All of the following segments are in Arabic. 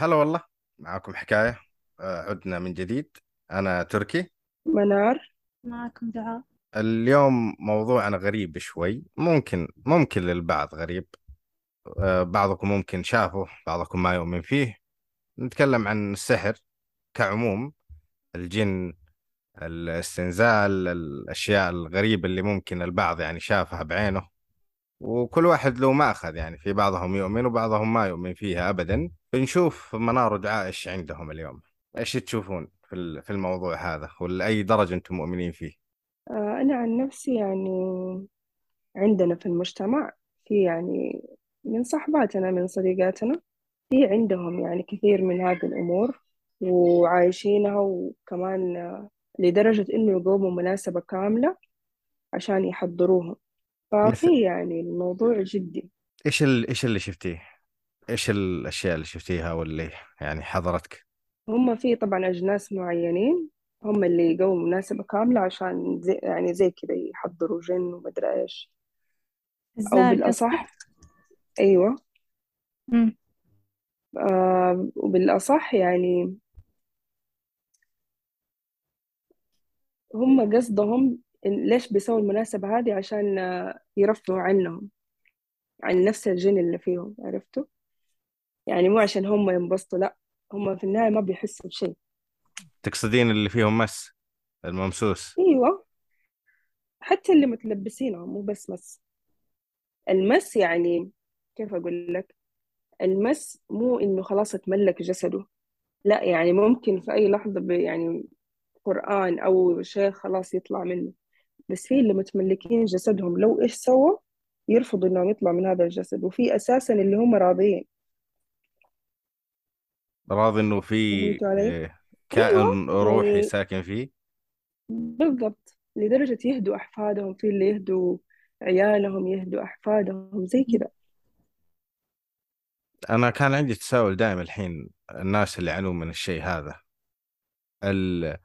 هلا والله معاكم حكاية آه، عدنا من جديد. أنا تركي. منار. معكم دعاء. اليوم موضوعنا غريب شوي. ممكن ممكن للبعض غريب. آه، بعضكم ممكن شافه بعضكم ما يؤمن فيه. نتكلم عن السحر كعموم الجن الاستنزال الأشياء الغريبة اللي ممكن البعض يعني شافها بعينه. وكل واحد له مأخذ يعني في بعضهم يؤمن وبعضهم ما يؤمن فيها أبدا. بنشوف منار إيش عندهم اليوم. إيش تشوفون في ال- في الموضوع هذا ولأي درجة أنتم مؤمنين فيه؟ آه، أنا عن نفسي يعني عندنا في المجتمع في يعني من صحباتنا من صديقاتنا في عندهم يعني كثير من هذه الأمور وعايشينها وكمان لدرجة إنه يقوموا مناسبة كاملة عشان يحضروها. ففي يعني الموضوع جدي. إيش ال... إيش اللي شفتيه؟ إيش الأشياء اللي شفتيها واللي يعني حضرتك؟ هم في طبعا أجناس معينين هم اللي يقوموا مناسبة كاملة عشان زي يعني زي كذا يحضروا جن ومدري إيش. أو الزار قصدك؟ بالأصح أيوة. مم. آه وبالأصح يعني هم قصدهم ليش بيسووا المناسبة هذه؟ عشان آه، يرفعوا عنهم عن نفس الجن اللي فيهم عرفتوا؟ يعني مو عشان هم ينبسطوا لا هم في النهاية ما بيحسوا بشيء. تقصدين اللي فيهم مس الممسوس. أيوة. حتى اللي متلبسينهم مو بس مس. المس يعني كيف أقول لك؟ المس مو إنه خلاص اتملك جسده. لا يعني ممكن في أي لحظة ب- يعني قرآن أو شيء خلاص يطلع منه. بس في اللي متملكين جسدهم لو إيش سووا يرفضوا إنهم يطلعوا من هذا الجسد وفي أساسا اللي هم راضيين. راضي إنه في فهمتوا علي؟ آه، أيوة كائن روحي يعني ساكن فيه؟ بالضبط لدرجة يهدوا أحفادهم في اللي يهدوا عيالهم يهدوا أحفادهم زي كذا. أنا كان عندي تساؤل دائم الحين الناس اللي يعانون من الشيء هذا. ال...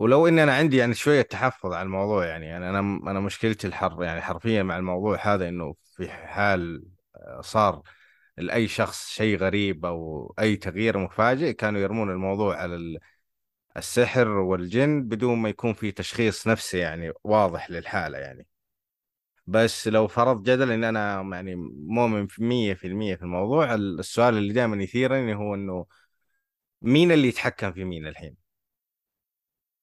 ولو إني أنا عندي يعني شوية تحفظ على الموضوع يعني أنا أنا أنا مشكلتي الحر يعني حرفيا مع الموضوع هذا إنه في حال آه، صار لأي شخص شيء غريب أو أي تغيير مفاجئ كانوا يرمون الموضوع على ال- السحر والجن بدون ما يكون في تشخيص نفسي يعني واضح للحالة يعني. بس لو فرض جدل إن أنا يعني مؤمن في 100% في الموضوع السؤال اللي دائما يثيرني هو إنه مين اللي يتحكم في مين الحين؟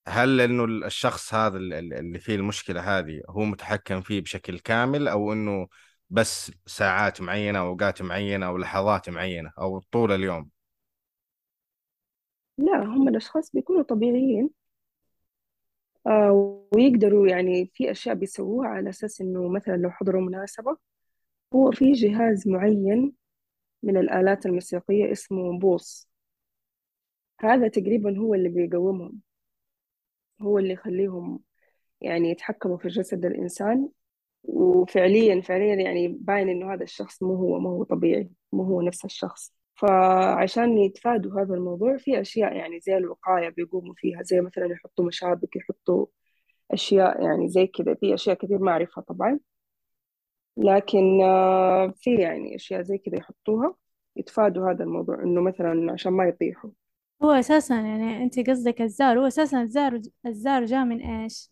هل إنه الشخص هذا ال- ال- اللي فيه المشكلة هذه هو متحكم فيه بشكل كامل أو إنه بس ساعات معينة أو أوقات معينة أو لحظات معينة أو طول اليوم؟ لا هم الأشخاص بيكونوا طبيعيين. آه ويقدروا يعني في أشياء بيسووها على أساس إنه مثلا لو حضروا مناسبة هو في جهاز معين من الآلات الموسيقية اسمه بوص. هذا تقريبا هو اللي بيقومهم. هو اللي يخليهم يعني يتحكموا في جسد الإنسان. وفعليا فعليا يعني باين إنه هذا الشخص مو هو ما هو طبيعي مو هو نفس الشخص. فعشان يتفادوا هذا الموضوع في أشياء يعني زي الوقاية بيقوموا فيها زي مثلا يحطوا مشابك يحطوا أشياء يعني زي كذا. في أشياء كثير ما أعرفها طبعا. لكن آه، في يعني أشياء زي كذا يحطوها يتفادوا هذا الموضوع إنه مثلا عشان ما يطيحوا. هو أساسا يعني أنت قصدك الزار هو أساسا الزار الزار جاء من إيش؟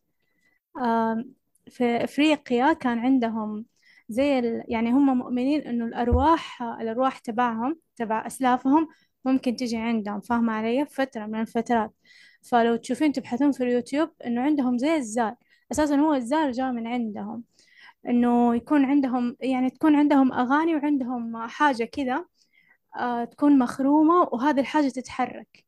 في أفريقيا كان عندهم زي ال... يعني هم مؤمنين إنه الأرواح الأرواح تبعهم تبع أسلافهم ممكن تجي عندهم فاهمة علي؟ فترة من الفترات. فلو تشوفين تبحثون في اليوتيوب إنه عندهم زي الزار أساسا هو الزار جاء من عندهم. إنه يكون عندهم يعني تكون عندهم أغاني وعندهم حاجة كذا. تكون مخرومة وهذه الحاجة تتحرك.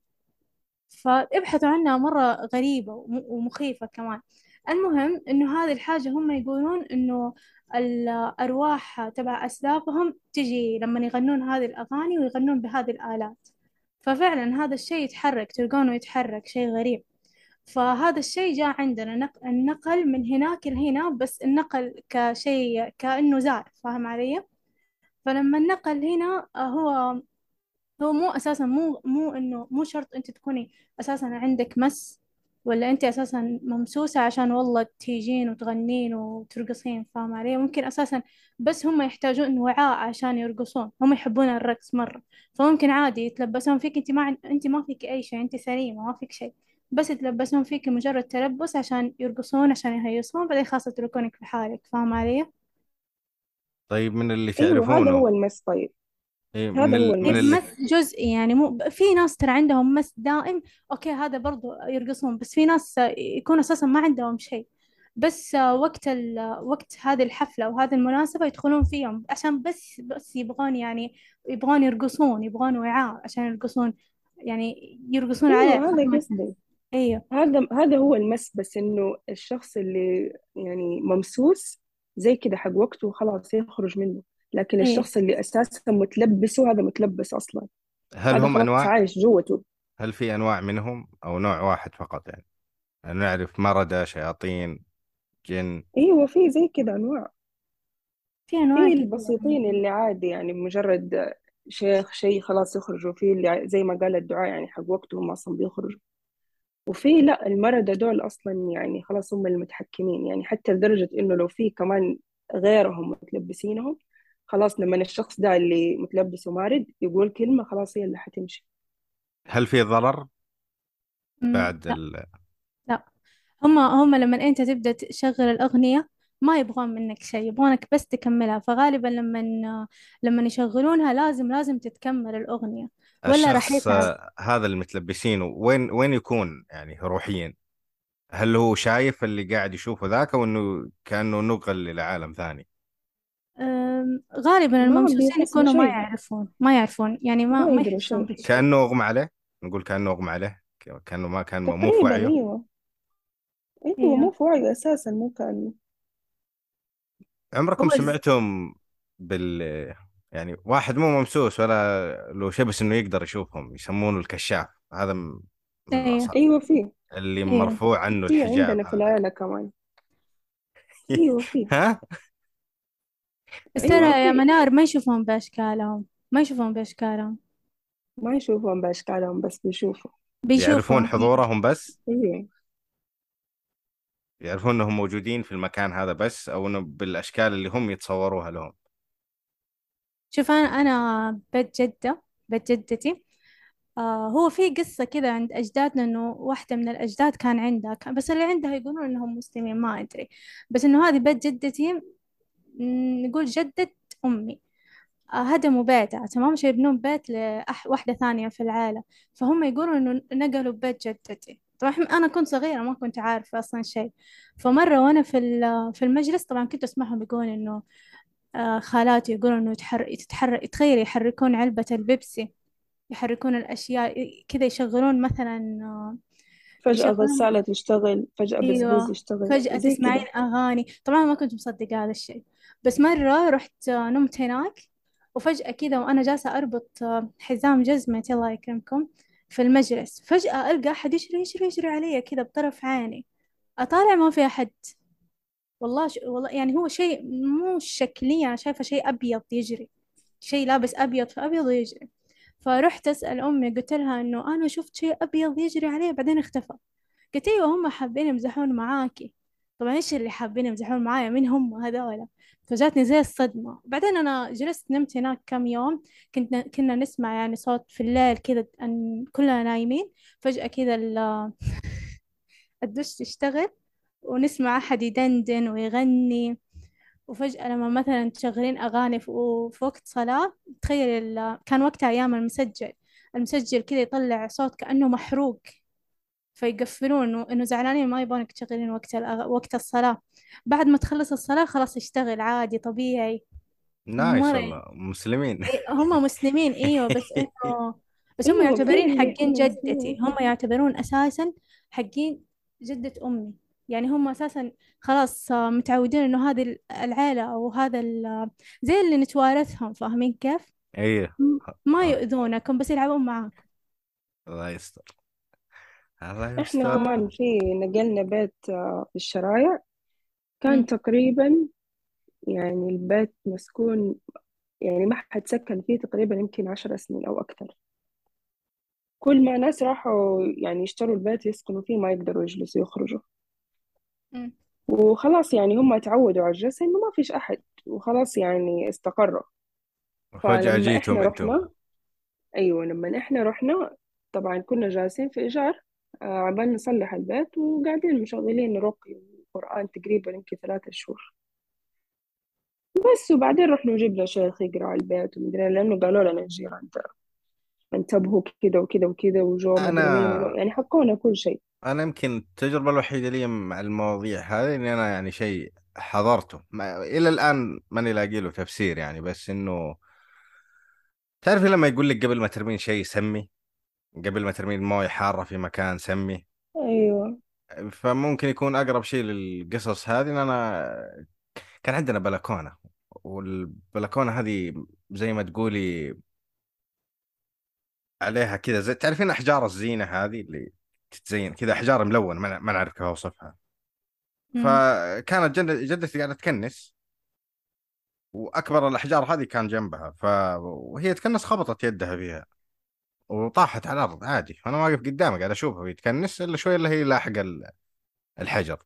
فابحثوا عنها مرة غريبة وم- ومخيفة كمان. المهم إنه هذه الحاجة هم يقولون إنه الأرواح تبع أسلافهم تجي لما يغنون هذه الأغاني ويغنون بهذه الآلات. ففعلا هذا الشيء يتحرك تلقونه يتحرك شيء غريب. فهذا الشيء جاء عندنا نق- النقل من هناك لهنا بس النقل كشيء كأنه زار فاهم علي؟ فلما النقل هنا آه، هو هو مو أساسا مو مو إنه مو شرط أنت تكوني أساسا عندك مس ولا أنت أساسا ممسوسة عشان والله تيجين وتغنين وترقصين فاهمة علي؟ ممكن أساسا بس هم يحتاجون وعاء عشان يرقصون. هم يحبون الرقص مرة. فممكن عادي يتلبسون فيك. أنت ما. أنت ما فيك أي شيء. أنت سليمة ما فيك شيء. بس يتلبسون فيك مجرد تلبس عشان يرقصون عشان يهيصون بعدين خلاص يتركونك في حالك فاهمة علي؟ طيب من اللي أيوة هذا هو تعرفونه المس طيب. إيه هذا من هو ال... من المس. جزئي يعني مو في ناس ترى عندهم مس دائم. أوكي هذا برضو يرقصون بس في ناس يكون أساسا ما عندهم شيء. بس وقت ال... وقت هذه الحفلة وهذه المناسبة يدخلون فيهم. عشان بس بس يبغون يعني يبغون يرقصون يبغون وعاء عشان يرقصون يعني يرقصون عليه أيوة هذا فاهمة؟ قصدي أيوه. هذا هذا هو المس بس إنه الشخص اللي يعني ممسوس زي كده حق وقته خلاص يخرج منه. لكن إيه. الشخص اللي أساسا متلبسه هذا متلبس أصلا. هل هذا هم خلاص أنواع؟ عايش جوته. هل في أنواع منهم أو نوع واحد فقط يعني؟ نعرف مردة شياطين جن. أيوة في زي كده أنواع. في أنواع في البسيطين اللي عادي يعني مجرد شيخ شيء خلاص يخرجوا. في اللي زي ما قال الدعاء يعني حق وقتهم أصلا بيخرجوا. وفي لا المرضى دول أصلا يعني خلاص هم المتحكمين يعني حتى لدرجة إنه لو في كمان غيرهم متلبسينهم خلاص لما الشخص ده اللي متلبس ومارد يقول كلمة خلاص هي اللي حتمشي. هل في ضرر بعد لا. ال... لا. هم هم لما أنت تبدأ تشغل الأغنية ما يبغون منك شيء يبغونك بس تكملها فغالبا لما لما يشغلونها لازم لازم تتكمل الأغنية. ولا راح الشخص يتعب آه، هذا المتلبسين وين وين يكون يعني روحيا؟ هل هو شايف اللي قاعد يشوفه ذاك أو إنه كأنه نقل إلى عالم ثاني غالبا الممسوسين يكونوا ما يعرفون ما يعرفون. يعني ما ما يحسون كأنه أغمى عليه؟ نقول كأنه أغمى عليه ك- كأنه ما كان مو في وعيه؟ أيوة. أيوة مو أيوه في وعيه أساسا مو كان عمركم. سمعتم بال يعني واحد مو ممسوس ولا له شيء بس إنه يقدر يشوفهم يسمونه الكشاف. هذا م- من أيوه أيوة في. اللي أيوه مرفوع عنه في الحجاب عندنا في هذا العيلة كمان. أيوة في. ها؟ بس أيوة ترى يا في. منار ما يشوفون بأشكالهم. ما يشوفون بأشكالهم. ما يشوفون بأشكالهم بس بيشوفوا. يعرفون بيشوفهم حضورهم بس؟ أيوة يعرفون إنهم موجودين في المكان هذا بس أو إنه بالأشكال اللي هم يتصوروها لهم. شوف أنا أنا بيت جدة بيت جدتي آه هو في قصة كذا عند أجدادنا إنه واحدة من الأجداد كان عندها كان بس اللي عندها يقولون إنهم مسلمين ما أدري. بس إنه هذه بيت جدتي نقول جدة أمي. آه، هدموا بيتها تمام؟ عشان يبنون بيت لواحدة ثانية في العائلة فهم يقولوا إنه نقلوا بيت جدتي. طبعا أنا كنت صغيرة ما كنت عارفة أصلا شيء. فمرة وأنا في في المجلس طبعا كنت أسمعهم يقولون إنه خالاتي يقولون إنه يتحرك يتحرك تخيل يحركون علبة البيبسي يحركون الأشياء كذا يشغلون مثلا آه، فجأة غسالة تشتغل فجأة بسبوس أيوه يشتغل. فجأة زي تسمعين كده أغاني. طبعا ما كنت مصدقة هذا الشيء. بس مرة رحت آه، نمت هناك وفجأة كذا وأنا جالسة أربط آه، حزام جزمتي الله يكرمكم في المجلس. فجأة ألقى أحد يجري يجري يجري علي كذا بطرف عيني. أطالع ما في أحد. والله ش... والله يعني هو شيء مو شكليا أنا شايفة شيء أبيض يجري شيء لابس أبيض في ابيض ويجري فرحت أسأل أمي قلت لها إنه أنا شفت شيء أبيض يجري عليه بعدين اختفى. قلت أيوه هم حابين يمزحون معاكي. طبعا إيش اللي حابين يمزحون معايا؟ مين هم هذولا فجاتني زي الصدمة. بعدين أنا جلست نمت هناك كم يوم كنا كنا نسمع يعني صوت في الليل كذا كلنا نايمين. فجأة كذا ال- الدش تشتغل ونسمع أحد يدندن ويغني. وفجأة لما مثلا تشغلين أغاني في وقت صلاة تخيل ال- كان وقتها أيام المسجل. المسجل كذا يطلع صوت كأنه محروق. فيقفلون انه إنه زعلانين ما يبغونك تشغلين وقت الأغ... وقت الصلاة. بعد ما تخلص الصلاة خلاص يشتغل عادي طبيعي. نايس والله. مسلمين. إيه، هم مسلمين إيوه بس انه بس هم يعتبرين حقين جدتي. هم يعتبرون أساسا حقين جدة أمي. يعني هم أساسا خلاص آه، متعودين إنه هذه ال- العيلة أو هذا ال- زي اللي نتوارثهم فاهمين كيف؟ إيه. ما آه. يؤذونكم بس يلعبون معاكم الله يستر. الله إحنا يستر. كمان في نقلنا بيت آه، في الشرايع. كان م. تقريبا يعني البيت مسكون يعني ما حد سكن فيه تقريبا يمكن عشر سنين أو أكثر. كل ما ناس راحوا يعني يشتروا البيت يسكنوا فيه ما يقدروا يجلسوا يخرجوا. مم. وخلاص يعني هم تعودوا على الجلسة إنه ما فيش أحد وخلاص يعني استقروا. فجأة فلما جيتم إحنا أنتم رحنا أيوة لما إحنا رحنا طبعا كنا جالسين في إيجار آه، عبال نصلح البيت وقاعدين مشغلين رقي وقرآن تقريبا يمكن ثلاثة شهور. بس وبعدين رحنا وجبنا شيخ يقرأ على البيت ومدري لأنه قالوا لنا الجيران ترى انتبهوا كذا وكذا وكذا وجو مدري مين يعني حكونا كل شيء. أنا يمكن التجربة الوحيدة لي مع المواضيع هذه اني أنا يعني شيء حضرته. ما إلى الآن ماني لاقي له تفسير يعني بس إنه تعرف لما يقول لك قبل ما ترمين شيء سمي قبل ما ترمين موية حارة في مكان سمي. أيوة. فممكن يكون أقرب شيء للقصص هذه إن أنا كان عندنا بلكونة والبلكونة هذه زي ما تقولي عليها كذا زي تعرفين أحجار الزينة هذه اللي تتزين كذا احجار ملونة ما نعرف كيف أوصفها. فكانت جد- جدتي قاعدة تكنس وأكبر الأحجار هذه كان جنبها ف وهي تكنس خبطت يدها فيها وطاحت على الأرض عادي. فانا واقف قدامها قاعد أشوفها وهي تكنس إلا شوي اللي هي لاحق ال- الحجر.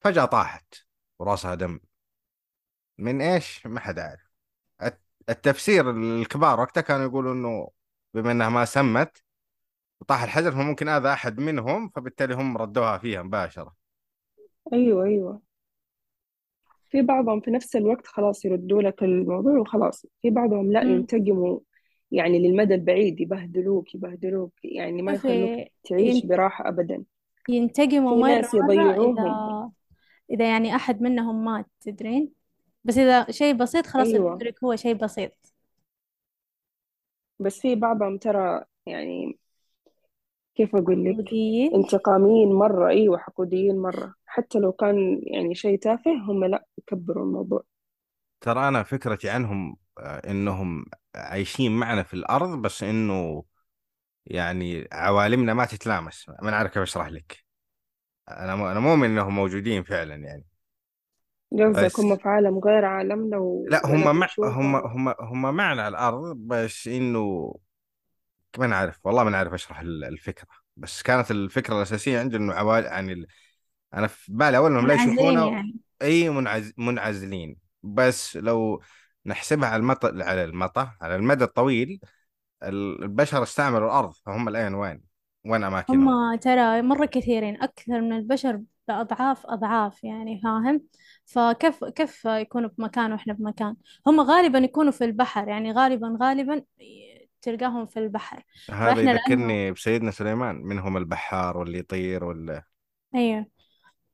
فجأة طاحت وراسها دم. من إيش؟ ما حد عارف. الت- التفسير الكبار وقتها كانوا يقولوا إنه بما إنها ما سمت وطاح الحجر فممكن آذى أحد منهم فبالتالي هم ردوها فيها مباشرة. أيوة أيوة. في بعضهم في نفس الوقت خلاص يردوا لك الموضوع وخلاص. في بعضهم لا مم. ينتقموا يعني للمدى البعيد يبهدلوك يبهدلوك يعني ما يخلوك تعيش ين- براحة أبدا. ينتقموا في مرة ناس يضيعوهم. إذا إذا يعني أحد منهم مات تدرين؟ بس إذا شيء بسيط خلاص أيوة. المدرك هو شيء بسيط. بس في بعضهم ترى يعني كيف أقول لك؟ وديين انتقاميين مرة أيوة حقوديين مرة. حتى لو كان يعني شيء تافه هم لا يكبروا الموضوع. ترى أنا فكرتي عنهم آه، إنهم عايشين معنا في الأرض بس إنه يعني عوالمنا ما تتلامس. ما نعرف كيف أشرح لك. أنا م- أنا مؤمن إنهم موجودين فعلا يعني. قصدك هم بس في عالم غير عالمنا و... لا هم مع هم هم هم معنا على الأرض بس إنه ما نعرف والله ما نعرف أشرح ال- الفكرة بس كانت الفكرة الأساسية عندي إنه عوال يعني. أنا في بالي أول انهم لا منعزلين يشوفونا يعني إي منعز... منعزلين بس لو نحسبها على المط... على المطى على المدى الطويل ال- البشر استعملوا الأرض فهم الآن وين؟ وين أماكنهم؟ هم ترى مرة كثيرين أكثر من البشر بأضعاف أضعاف يعني فاهم فكيف كيف يكونوا بمكان وإحنا بمكان هم غالبا يكونوا في البحر يعني غالبا غالبا تلقاهم في البحر. هذا فإحنا لأنه يذكرني بسيدنا سليمان منهم البحار واللي يطير ولا أيوه.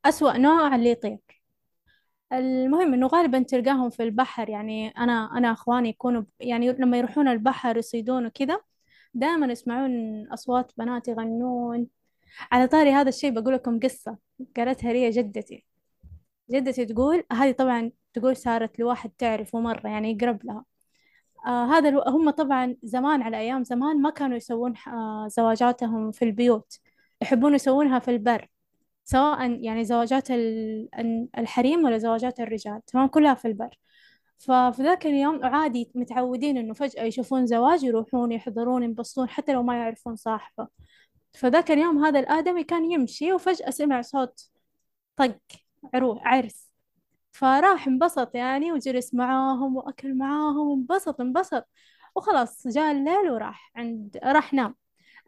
أسوأ نوع اللي يطير. المهم إنه غالبا تلقاهم في البحر يعني أنا أنا أخواني يكونوا يعني لما يروحون البحر يصيدون وكذا دائما يسمعون أصوات بنات يغنون. على طاري هذا الشيء بقول لكم قصة قالتها لي جدتي. جدتي تقول هذه طبعا تقول صارت لواحد تعرفه مرة يعني يقرب لها. آه هذا ألو... هم طبعا زمان على أيام زمان ما كانوا يسوون آه زواجاتهم في البيوت. يحبون يسوونها في البر سواء يعني زواجات ال- ال- الحريم ولا زواجات الرجال تمام؟ كلها في البر. ففي ذاك اليوم عادي متعودين إنه فجأة يشوفون زواج يروحون يحضرون ينبسطون حتى لو ما يعرفون صاحبه. فذاك اليوم هذا الآدمي كان يمشي وفجأة سمع صوت طق عروس عرس. فراح انبسط يعني وجلس معاهم وأكل معاهم وانبسط انبسط. وخلاص جاء الليل وراح عند راح نام.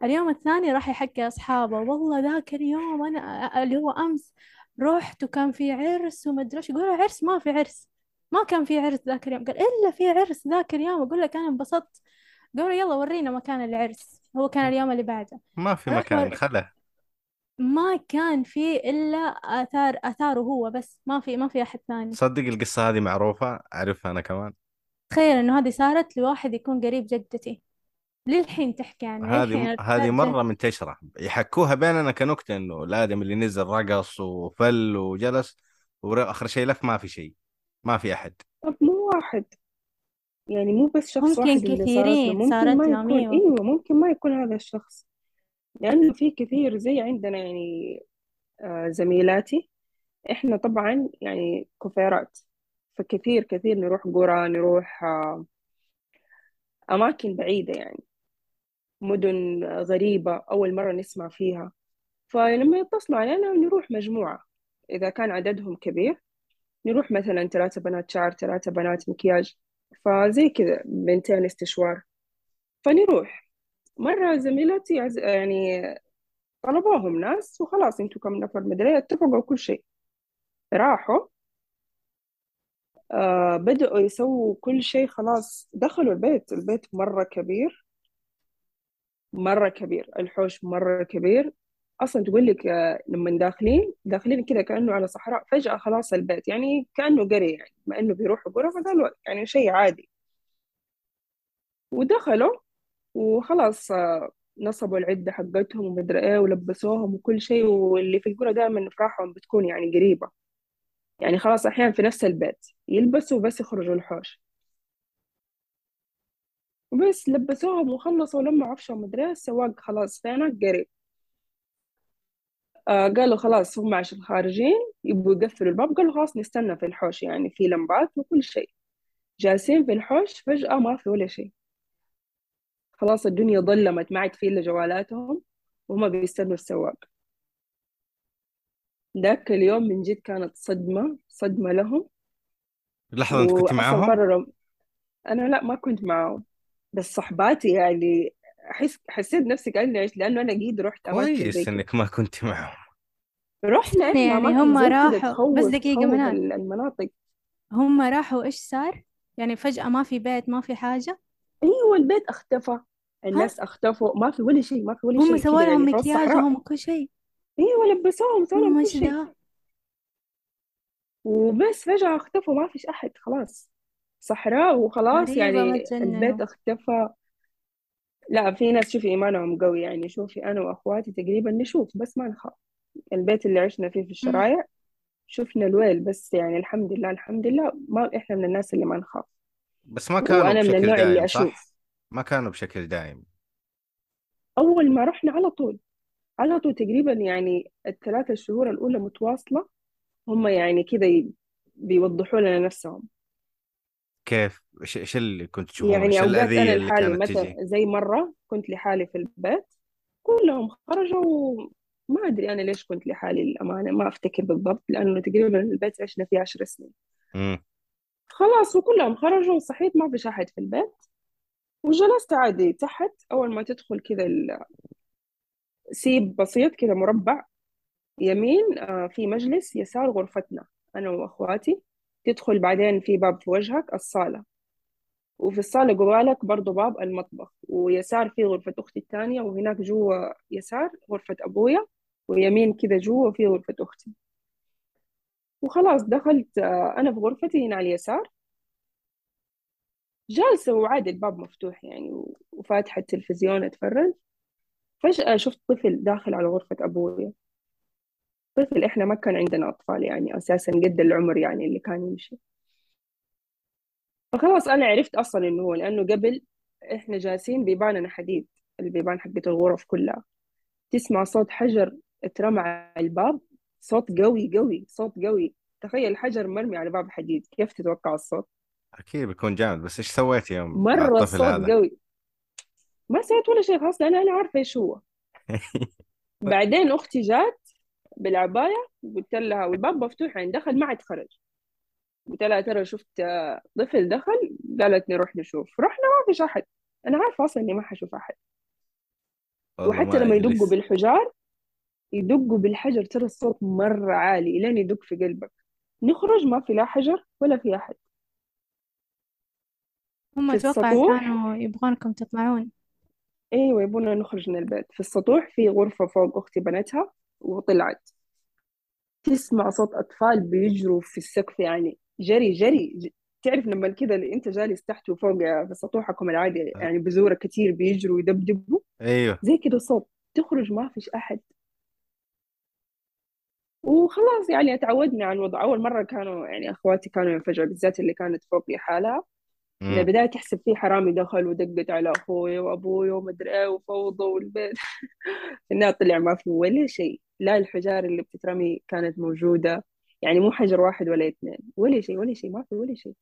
اليوم الثاني راح يحكي أصحابه والله ذاك اليوم أنا اللي هو أمس رحت وكان في عرس وما أدري إيش. يقول عرس ما في عرس. ما كان في عرس ذاك اليوم. قال إلا في عرس ذاك اليوم. أقول لك أنا انبسطت. قالوا يلا ورينا مكان العرس. هو كان اليوم اللي بعده. ما في مكان. خله. ما كان فيه إلا آثار آثاره هو بس ما في ما في أحد ثاني. تصدق القصة هذه معروفة؟ أعرفها أنا كمان. تخيل إنه هذه صارت لواحد يكون قريب جدتي. للحين تحكي عنه هذه هذه جد منتشرة يحكوها بيننا كنكتة إنه الآدم اللي نزل رقص وفل وجلس وآخر شيء لف ما في شيء ما في أحد. طب مو واحد. يعني مو بس شخص ممكن واحد اللي صارت له كثيرين ممكن صارت ما لهم يكون. أيوة أيوه ممكن ما يكون هذا الشخص. لأنه في كثير زي عندنا يعني آه، زميلاتي. إحنا طبعا يعني كفيرات فكثير كثير نروح قرى نروح آه، أماكن بعيدة يعني مدن غريبة أول مرة نسمع فيها. فلما يتصلوا علينا نروح مجموعة. إذا كان عددهم كبير نروح مثلا ثلاثة بنات شعر ثلاثة بنات مكياج. فزي كذا بنتين استشوار. فنروح. مرة زميلتي عز... يعني طلبوهم ناس وخلاص أنتوا كم نفر مدري اتفقوا كل شيء. راحوا. آه بدأوا يسووا كل شيء خلاص. دخلوا البيت. البيت مرة كبير. مرة كبير. الحوش مرة كبير. أصلا تقول لك آه لما داخلين داخلين كذا كأنه على صحراء. فجأة خلاص البيت يعني كأنه قرية يعني ما إنه بيروحوا قرى فقالوا يعني شيء عادي. ودخلوا. وخلاص نصبوا العدة حقتهم ومدري إيه ولبسوهم وكل شيء واللي في القرى دائما أفراحهم بتكون يعني قريبة. يعني خلاص أحيانا في نفس البيت يلبسوا بس يخرجوا الحوش. وبس لبسوهم وخلصوا لما عفشوا مدري السواق خلاص فينك قريب. آه قالوا خلاص هم عشان خارجين يبغوا يقفلوا الباب قالوا خلاص نستنى في الحوش يعني في لمبات وكل شيء. جالسين في الحوش فجأة ما في ولا شيء. خلاص الدنيا ظلمت ما عاد في إلا جوالاتهم وهم بيستنوا السواق. ذاك اليوم من جد كانت صدمة صدمة لهم. لحظة أنت كنت معاهم؟ قرروا أنا لا ما كنت معاهم. بس صحباتي يعني أحس حسيت نفسي كأني عشت لأنه أنا قيد رحت أماكن كويس إنك ما كنت معاهم رحنا إحنا يعني هم راحوا بس دقيقة منال ال- المناطق. هم راحوا إيش صار؟ يعني فجأة ما في بيت ما في حاجة. أيوة البيت أختفى؟ الناس أختفوا ما في ولا شيء ما في ولا هم شيء سووا كده لهم يعني في مكياجهم وكل شيء. أيوة لبسوهم سووا لهم هم كل شيء. ده. وبس فجأة اختفوا ما فيش أحد خلاص. صحراء وخلاص غريبة يعني البيت اختفى. لا في ناس شوفي إيمانهم قوي يعني. شوفي أنا وأخواتي تقريبا نشوف بس ما نخاف. البيت اللي عشنا فيه في مم. الشرايع شفنا الويل بس يعني الحمد لله الحمد لله ما إحنا من الناس اللي ما نخاف. بس ما كانوا وأنا من بشكل النوع اللي دايم أشوف صح؟ ما كانوا بشكل دايم أول ما رحنا على طول على طول تقريبا يعني الثلاثة شهور الأولى متواصلة هم يعني كذا بيوضحوا لنا نفسهم كيف؟ إيش إيش اللي كنت تشوفونه؟ يعني الأذية أنا اللي لحالي كانت مثلا تجي؟ زي مرة كنت لحالي في البيت كلهم خرجوا ما أدري أنا ليش كنت لحالي الأمانة ما أفتكر بالضبط لأنه تقريبا البيت عشنا فيه عشر سنين امم خلاص وكلهم خرجوا وصحيت ما فيش أحد في البيت. وجلست عادي تحت. أول ما تدخل كذا السيب بسيط كذا مربع يمين آه، في مجلس يسار غرفتنا أنا وأخواتي. تدخل بعدين في باب في وجهك الصالة. وفي الصالة جوالك برضو باب المطبخ. ويسار في غرفة أختي الثانية وهناك جوا يسار غرفة أبويا ويمين كذا جوا في غرفة أختي. وخلاص دخلت آه، أنا في غرفتي هنا على اليسار. جالسة وعادي الباب مفتوح يعني وفاتحة التلفزيون أتفرج. فجأة شفت طفل داخل على غرفة أبويا طفل إحنا ما كان عندنا أطفال يعني أساسا قد العمر يعني اللي كان يمشي. فخلاص أنا عرفت أصلا إنه هو لأنه قبل إحنا جالسين بيباننا حديد البيبان حقت الغرف كلها. تسمع صوت حجر اترمى على الباب. صوت قوي قوي صوت قوي. تخيل حجر مرمي على باب حديد كيف تتوقع الصوت؟ أكيد بيكون جامد بس إيش سويت يوم مع مرة الطفل الصوت هذا؟ قوي. ما سويت ولا شيء خلاص لأن أنا عارفة إيش هو. بعدين أختي جات بالعباية قلت لها والباب مفتوح يعني دخل ما عاد خرج قلت لها ترى شفت آه، طفل دخل قالت نروح نشوف. رحنا ما فيش أحد. أنا عارفة أصلا إني ما حشوف أحد. والله وحتى ما لما يدقوا لسه بالحجار يدقوا بالحجر ترى الصوت مرة عالي لين يدق في قلبك. نخرج ما في لا حجر ولا في أحد. هم في أتوقع السطوح؟ كانوا يبغونكم تطلعون. أيوة يبونا نخرج من البيت. في السطوح في غرفة فوق أختي بنتها وطلعت. تسمع صوت أطفال بيجروا في السقف يعني جري جري. ج... تعرف لما كده اللي أنت جالس تحت وفوق في سطوحكم العادي يعني بزورة كتير بيجروا يدبدبوا أيوه. زي كده صوت. تخرج ما فيش أحد. وخلاص يعني تعودنا على الوضع. أول مرة كانوا يعني أخواتي كانوا ينفجعوا بالذات اللي كانت فوق لحالها. من البداية تحسب في حرامي دخل ودقت على أخوي وأبوي ومدري إيه وفوضى والبيت. في النهاية طلع ما في ولا شيء. لا الحجار اللي بتترمي كانت موجودة. يعني مو حجر واحد ولا اثنين. ولا شيء ولا شيء ما في ولا شيء.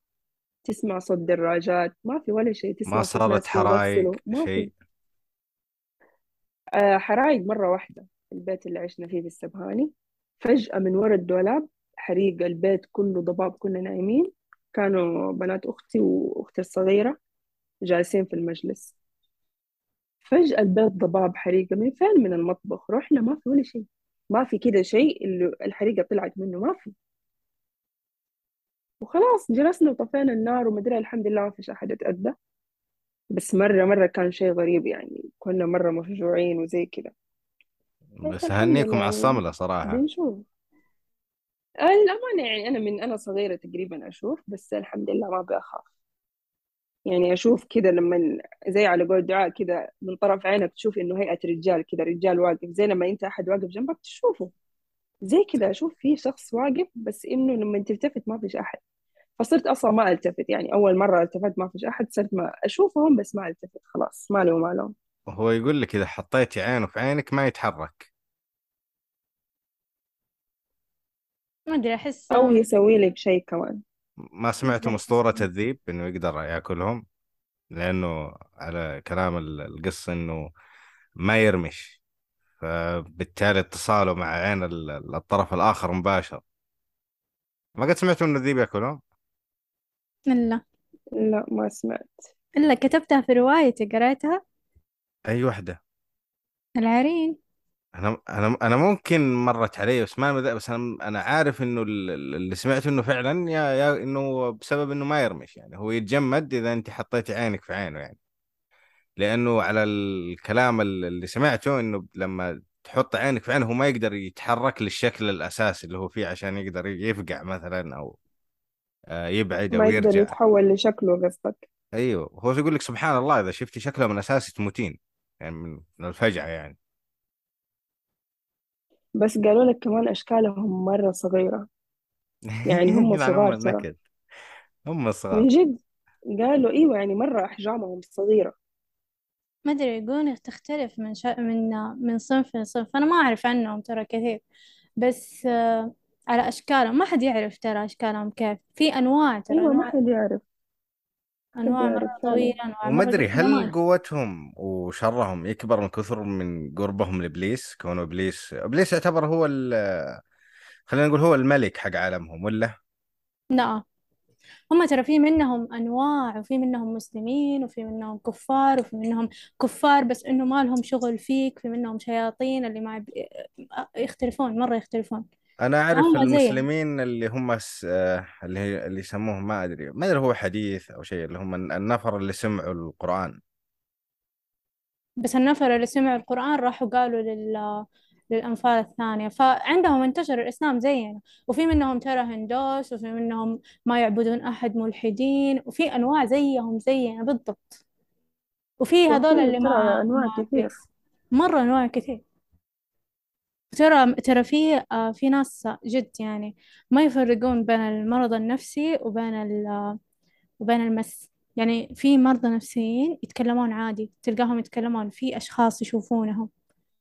تسمع صوت دراجات ما في ولا شيء. ما تسمع صوت صارت ناس حرايق ما في. شيء. آه، حرايق مرة واحدة. البيت اللي عشنا فيه في السبهاني. فجأة من ورا الدولاب حريق البيت كله ضباب كنا نايمين. كانوا بنات أختي وأختي الصغيرة جالسين في المجلس. فجأة البيت ضباب حريقة من فين؟ من المطبخ. رحنا ما في ولا شيء. ما في كده شيء اللي الحريقة طلعت منه. ما في. وخلاص جلسنا وطفينا النار ومدري الحمد لله ما فيش أحد اتأذى بس مرة مرة كان شيء غريب يعني. كنا مرة مفجوعين وزي كده. بس أهنيكم على الصملة صراحة. بنشوف. الأمانة يعني أنا من أنا صغيرة تقريبا أشوف بس الحمد لله ما بأخاف يعني أشوف كده لما زي على قول دعاء كده من طرف عينك تشوف إنه هيئة رجال كده رجال واقف. زي لما أنت أحد واقف جنبك تشوفه. زي كده أشوف في شخص واقف بس إنه لما تلتفت ما فيش أحد. فصرت أصلا ما ألتفت. يعني أول مرة التفت ما فيش أحد صرت ما أشوفهم بس ما ألتفت. خلاص ما لي وما لهم وهو يقول لك إذا حطيتي عينه في عينك ما يتحرك. ما أدري أحس أو يسوي لك شيء كمان. ما سمعتم أسطورة الذيب إنه يقدر يأكلهم؟ لأنه على كلام ال- القصة إنه ما يرمش. فبالتالي اتصاله مع عين ال- الطرف الآخر مباشر. ما قد سمعتوا إنه الذيب يأكلهم؟ إلا. لا ما سمعت. إلا كتبتها في روايتي قريتها. أي وحدة العرين أنا أنا أنا ممكن مرت علي بس ما بس أنا أنا عارف ال- اللي سمعته إنه فعلا يا يا إنه بسبب إنه ما يرمش يعني. هو يتجمد إذا أنت حطيتي عينك في عينه يعني. لأنه على الكلام ال- اللي سمعته إنه لما تحط عينك في عينه هو ما يقدر يتحرك للشكل الأساسي اللي هو فيه عشان يقدر يفقع مثلا أو آه، يبعد أو ما يقدر يرجع. يتحول لشكله قصدك. أيوه. هو يقول لك سبحان الله إذا شفتي شكله من اساسي تموتين. يعني من من الفجعه يعني. بس قالوا لك كمان أشكالهم مرة صغيرة. يعني هم يلعن ام صغار ترى. النكد. هم الصغار. من جد؟ قالوا إيوه يعني مرة أحجامهم صغيرة. ما أدري يقولون تختلف من شا... من من صنف لصنف أنا ما أعرف عنهم ترى كثير. بس آه، على أشكالهم. ما حد يعرف ترى أشكالهم كيف. في أنواع ترى. إيوه ما أنواع حد يعرف. يعرف مرة طويلة أنواع وما مرة أدري هل أعرف قوتهم وشرهم يكبر من كثر من قربهم لإبليس؟ كونه إبليس إبليس يعتبر هو ال خلينا نقول هو الملك حق عالمهم ولا؟ لا هم ترى في منهم أنواع وفي منهم مسلمين وفي منهم كفار وفي منهم كفار بس إنه ما لهم شغل فيك في منهم شياطين اللي ما يب... يختلفون مرة يختلفون. أنا أعرف هم زيهم المسلمين اللي هم س... آه، اللي هي اللي يسموهم ما أدري ما أدري هو حديث أو شيء اللي هم النفر اللي سمعوا القرآن. بس النفر اللي سمعوا القرآن راحوا قالوا لل... للأنفال الثانية. فعندهم انتشر الإسلام زينا وفي منهم ترى هندوس وفي منهم ما يعبدون أحد ملحدين وفي أنواع زيهم زينا بالضبط. وفي هذول وفي اللي ترى ما أنواع ما كثير. مرة أنواع كثير. ترى ترى في آه، في ناس جد يعني ما يفرقون بين المرض النفسي وبين ال... وبين المس. يعني في مرضى نفسيين يتكلمون عادي تلقاهم يتكلمون في أشخاص يشوفونهم.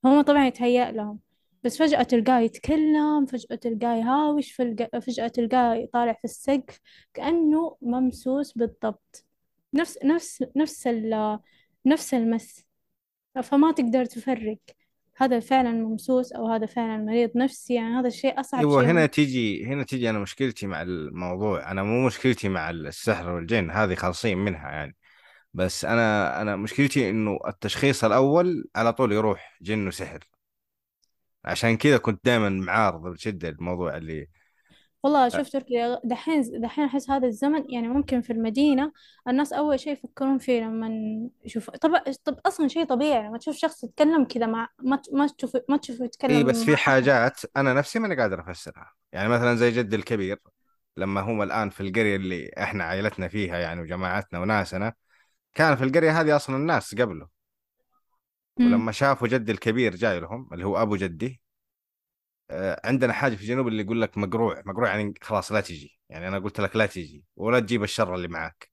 هم طبعا يتهيأ لهم بس فجأة تلقاه يتكلم فجأة تلقاه يهاوش فجأة تلقاه طالع في السقف كأنه ممسوس بالضبط. نفس نفس نفس ال نفس المس. فما تقدر تفرق. هذا فعلا ممسوس أو هذا فعلا مريض نفسي يعني هذا الشيء أصعب أيوه شيء هنا تيجي هنا تيجي أنا مشكلتي مع الموضوع. أنا مو مشكلتي مع السحر والجن هذه خالصين منها يعني. بس أنا أنا مشكلتي إنه التشخيص الأول على طول يروح جن وسحر. عشان كذا كنت دائما معارض بشدة الموضوع اللي والله شوف تركي دحين دحين أحس هذا الزمن يعني ممكن في المدينة الناس أول شيء يفكرون فيه لما يشوف طب طب أصلا شيء طبيعي لما تشوف شخص يتكلم كذا مع ما ما تشوف ما تشوفه اي يتكلم بس في حاجات أنا نفسي ماني قادر أفسرها. يعني مثلا زي جدي الكبير لما هم الآن في القرية اللي إحنا عائلتنا فيها يعني وجماعتنا وناسنا كان في القرية هذه أصلا الناس قبله. ولما شافوا جدي الكبير جاي لهم اللي هو أبو جدي عندنا حاجة في الجنوب اللي يقول لك مقروع. مقروع يعني خلاص لا تجي. يعني أنا قلت لك لا تجي ولا تجيب الشر اللي معك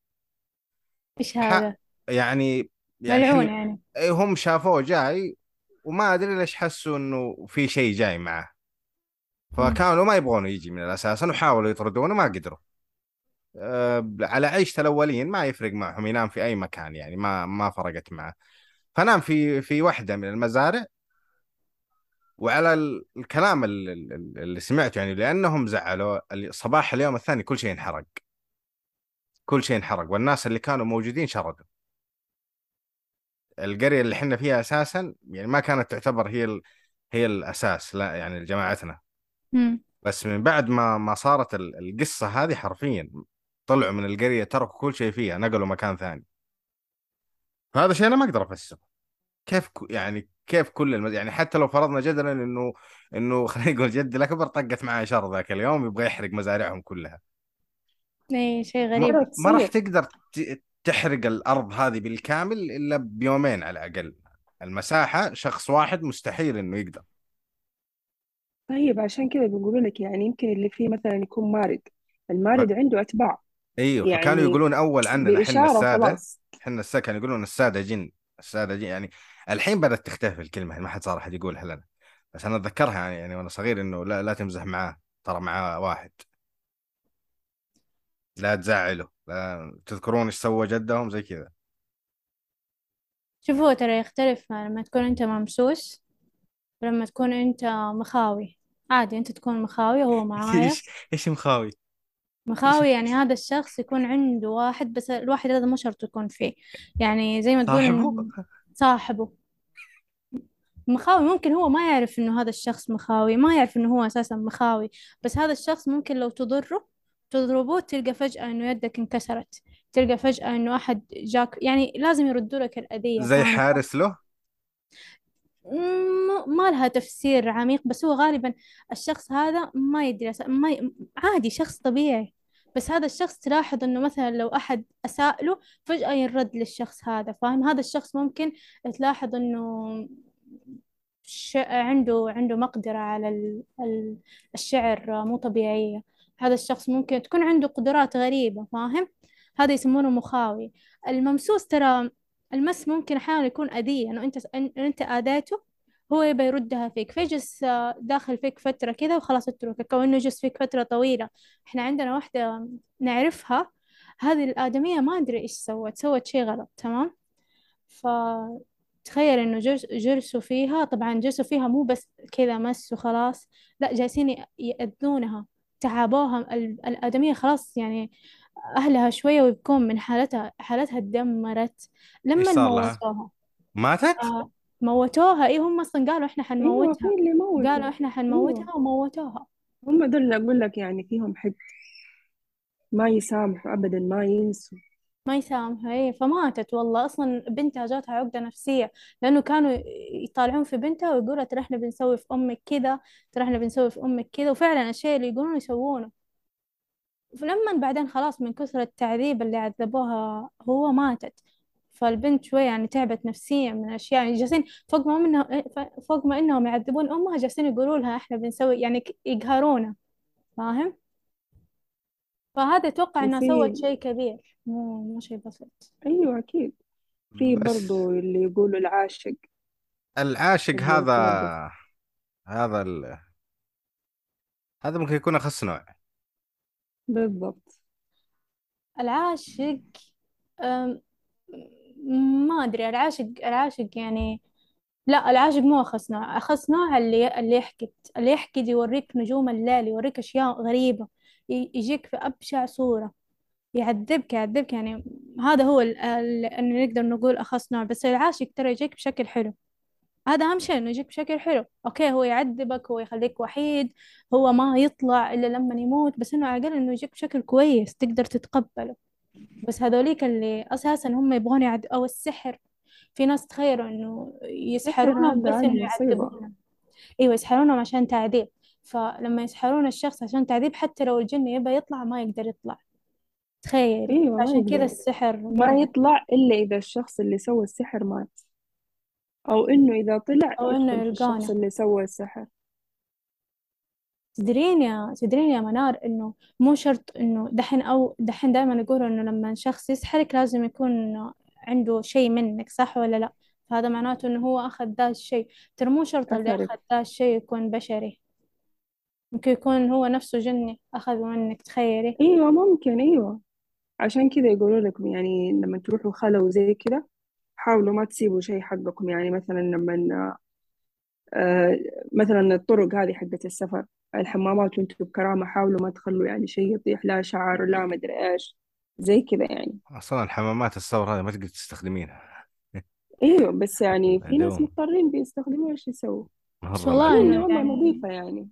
إيش ح... هذا؟ يعني يعني ملعون. يعني. هم شافوه جاي وما أدري ليش حسوا إنه في شيء جاي معه. أمم. فكانوا ما يبغونه يجي من الأساس. وحاولوا يطردونه ما قدروا. أه على عيشة الأولين ما يفرق معهم ينام في أي مكان يعني ما ما فرقت معه. فنام في في واحدة من المزارع. وعلى ال- الكلام ال- ال- اللي سمعته يعني لأنهم زعلوا صباح اليوم الثاني كل شيء انحرق. كل شيء انحرق والناس اللي كانوا موجودين شردوا. القرية اللي إحنا فيها أساسا يعني ما كانت تعتبر هي ال... هي الأساس لا يعني جماعتنا. بس من بعد ما ما صارت ال- القصة هذه حرفيا طلعوا من القرية تركوا كل شيء فيها نقلوا مكان ثاني. فهذا شيء أنا ما أقدر أفسره. كيف ك- يعني كيف كل المز... يعني حتى لو فرضنا جدلا إنه إنه خلينا نقول جدي الأكبر طقت معاه شر ذاك اليوم يبغى يحرق مزارعهم كلها. اي شيء ما, غريب. ترى ما راح تقدر ت... تحرق الأرض هذه بالكامل إلا بيومين على الأقل. المساحة شخص واحد مستحيل إنه يقدر. طيب عشان كذا بقول لك يعني يمكن اللي فيه مثلا يكون مارد. ف... المارد عنده أتباع. إيوه فكانوا يعني يقولون أول عننا حنا بإشارة السادة. وخلاص حنا السادة كانوا يقولون السادة جن السادة جن يعني الحين بدأت تختفي الكلمة ما حد صار أحد يقولها لنا. بس أنا أتذكرها يعني يعني وأنا صغير إنه لا لا تمزح معاه ترى معاه واحد. لا تزعله لا تذكرون إيش سوى جدهم؟ زي كذا. شوف هو ترى يختلف لما تكون أنت ممسوس ولما تكون أنت مخاوي. عادي أنت تكون مخاوي وهو معايا إيش إيش مخاوي؟ مخاوي يعني هذا الشخص يكون عنده واحد بس الواحد هذا مو شرط يكون فيه. يعني زي ما تقول صاحبه. مخاوي ممكن هو ما يعرف إنه هذا الشخص مخاوي ما يعرف إنه هو أساسا مخاوي بس هذا الشخص ممكن لو تضره تضربه تلقى فجأة إنه يدك انكسرت تلقى فجأة إنه أحد جاك يعني لازم يردوا لك الأذية زي حارس له م- ما لها تفسير عميق بس هو غالبا الشخص هذا ما يدري أس- ما ي... عادي شخص طبيعي بس هذا الشخص تلاحظ إنه مثلا لو أحد أساء له فجأة ينرد للشخص هذا فاهم هذا الشخص ممكن تلاحظ إنه. عنده عنده مقدرة على ال... ال- الشعر مو طبيعية. هذا الشخص ممكن تكون عنده قدرات غريبة فاهم هذا يسمونه مخاوي. الممسوس ترى المس ممكن أحيانا يكون أذية إنه أنت إن أنت آذيته هو يبى يردها فيك. فيجلس آه، داخل فيك فترة كذا وخلاص يتركك أو إنه يجلس فيك فترة طويلة. إحنا عندنا واحدة نعرفها هذه الآدمية ما أدري إيش سوت سوت شيء غلط تمام؟ فتخيل إنه جلس جلسوا فيها طبعا جلسوا فيها مو بس كذا مس وخلاص لا جالسين يأذونها تعبوها ال- الآدمية خلاص يعني أهلها شوية ويبكون من حالتها حالتها تدمرت لما موتوها. ماتت؟ آه موتوها. إيه هم أصلا قالوا إحنا أيوة في حنموتها قالوا موتوا إحنا أيوة. حنموتها وموتوها. هم دول اللي أقول لك يعني فيهم حق. ما يسامحوا أبدا ما ينسوا. ما يسامحها إيه فماتت والله. أصلا بنتها جاتها عقدة نفسية لأنه كانوا يطالعون في بنتها ويقولوا ترى إحنا بنسوي في أمك كذا ترى إحنا بنسوي في أمك كذا. وفعلا الشيء اللي يقولون يسوونه. فلما بعدين خلاص من كثر التعذيب اللي عذبوها هو ماتت. فالبنت شوية يعني تعبت نفسيا من أشياء يعني جالسين فوق ما منهم فوق ما إنهم يعذبون أمها جالسين يقولوا لها إحنا بنسوي يعني يقهرونا فاهم؟ فهذا أتوقع إنها سوت شيء كبير. مو مو شيء بسيط. أيوة أكيد. في بس برضو اللي يقولوا العاشق. العاشق هذا هذا ال... هذا ممكن يكون أخص نوع. بالضبط. العاشق أم، ما أدري. العاشق العاشق يعني لا العاشق مو أخص نوع. أخص نوع اللي اللي يحقد اللي يحقد يوريك نجوم الليل يوريك أشياء غريبة. ي- يجيك في أبشع صورة. يعذبك يعذبك. يعني هذا هو ال- ال- اللي نقدر نقول أخص نوع. بس العاشق ترى يجيك بشكل حلو. هذا أهم شيء إنه يجيك بشكل حلو. أوكي هو يعذبك هو يخليك وحيد هو ما يطلع إلا لما يموت. بس إنه على الأقل إنه يجيك بشكل كويس تقدر تتقبله. بس هذوليك اللي أساسا هم يبغون يعد أو السحر. في ناس تخيلوا إنه يسحرونهم بس إنه يعذبونهم. أيوة يسحرونهم عشان تعذيب. فلما يسحرون الشخص عشان تعذيب حتى لو الجن يبى يطلع ما يقدر يطلع. تخيل أيوة عشان كذا السحر ما يطلع إلا إذا الشخص اللي سوى السحر مات. أو إنه إذا طلع أو إنه الشخص اللي سوى السحر. تدرين يا تدرين يا منار إنه مو شرط إنه دحين أو دحين دائما يقولوا إنه لما شخص يسحرك لازم يكون عنده شيء منك صح ولا لا؟ فهذا معناته إنه هو أخذ ذا الشيء. ترى مو شرط اللي أخذ ذا الشيء يكون بشري. ممكن يكون هو نفسه جني أخذه منك تخيلي. أيوة ممكن أيوة. عشان كذا يقولوا لك يعني لما تروحوا خلا وزي كذا حاولوا ما تسيبوا شيء حقكم. يعني مثلا لما آه مثلا الطرق هذه حقت السفر الحمامات وأنتم بكرامة حاولوا ما تخلوا يعني شيء يطيح لا شعر لا مدري إيش زي كذا يعني. أصلا الحمامات الصور هذه ما تقدر تستخدمينها. أيوه بس يعني في ناس عدوهم مضطرين بيستخدموها إيش يسووا؟ بس مرة والله ان إنه هم يعني نظيفة يعني.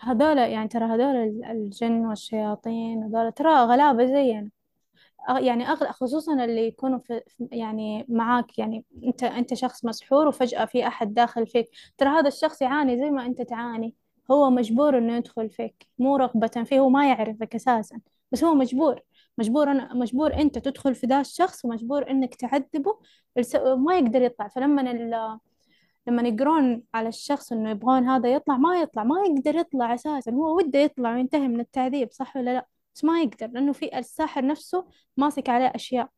هذول يعني ترى هذول ال- الجن والشياطين هذول ترى غلابة زينا. يعني أغلب خصوصا اللي يكونوا في يعني معاك يعني أنت أنت شخص مسحور وفجأة في أحد داخل فيك. ترى هذا الشخص يعاني زي ما أنت تعاني. هو مجبور إنه يدخل فيك. مو رغبة فيه هو ما يعرفك أساسا. بس هو مجبور. مجبور أنا مجبور أنت تدخل في ذا الشخص ومجبور إنك تعذبه. ما يقدر يطلع. فلما ال- لما يقرون على الشخص إنه يبغون هذا يطلع ما يطلع ما يقدر يطلع أساسا. هو وده يطلع وينتهي من التعذيب صح ولا لا؟ بس ما يقدر لأنه في الساحر نفسه ماسك عليه أشياء.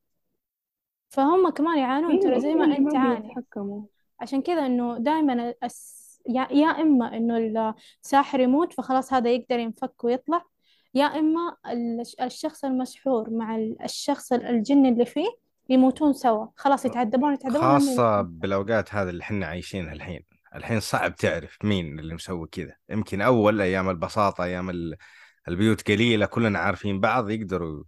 فهم كمان يعانون أيوه ترى زي ما تعاني بيتحكموا. عشان كذا إنه دائما الس... يا... يا إما إنه الساحر يموت فخلاص هذا يقدر ينفك ويطلع يا ال- الشخص المسحور مع ال- الشخص الجن اللي فيه يموتون سوا. خلاص يتعذبون يتعذبون خاصة بالأوقات هذه اللي إحنا عايشينها الحين. الحين صعب تعرف مين اللي مسوي كذا. يمكن أول أيام البساطة أيام ال- البيوت قليلة كلنا عارفين بعض يقدروا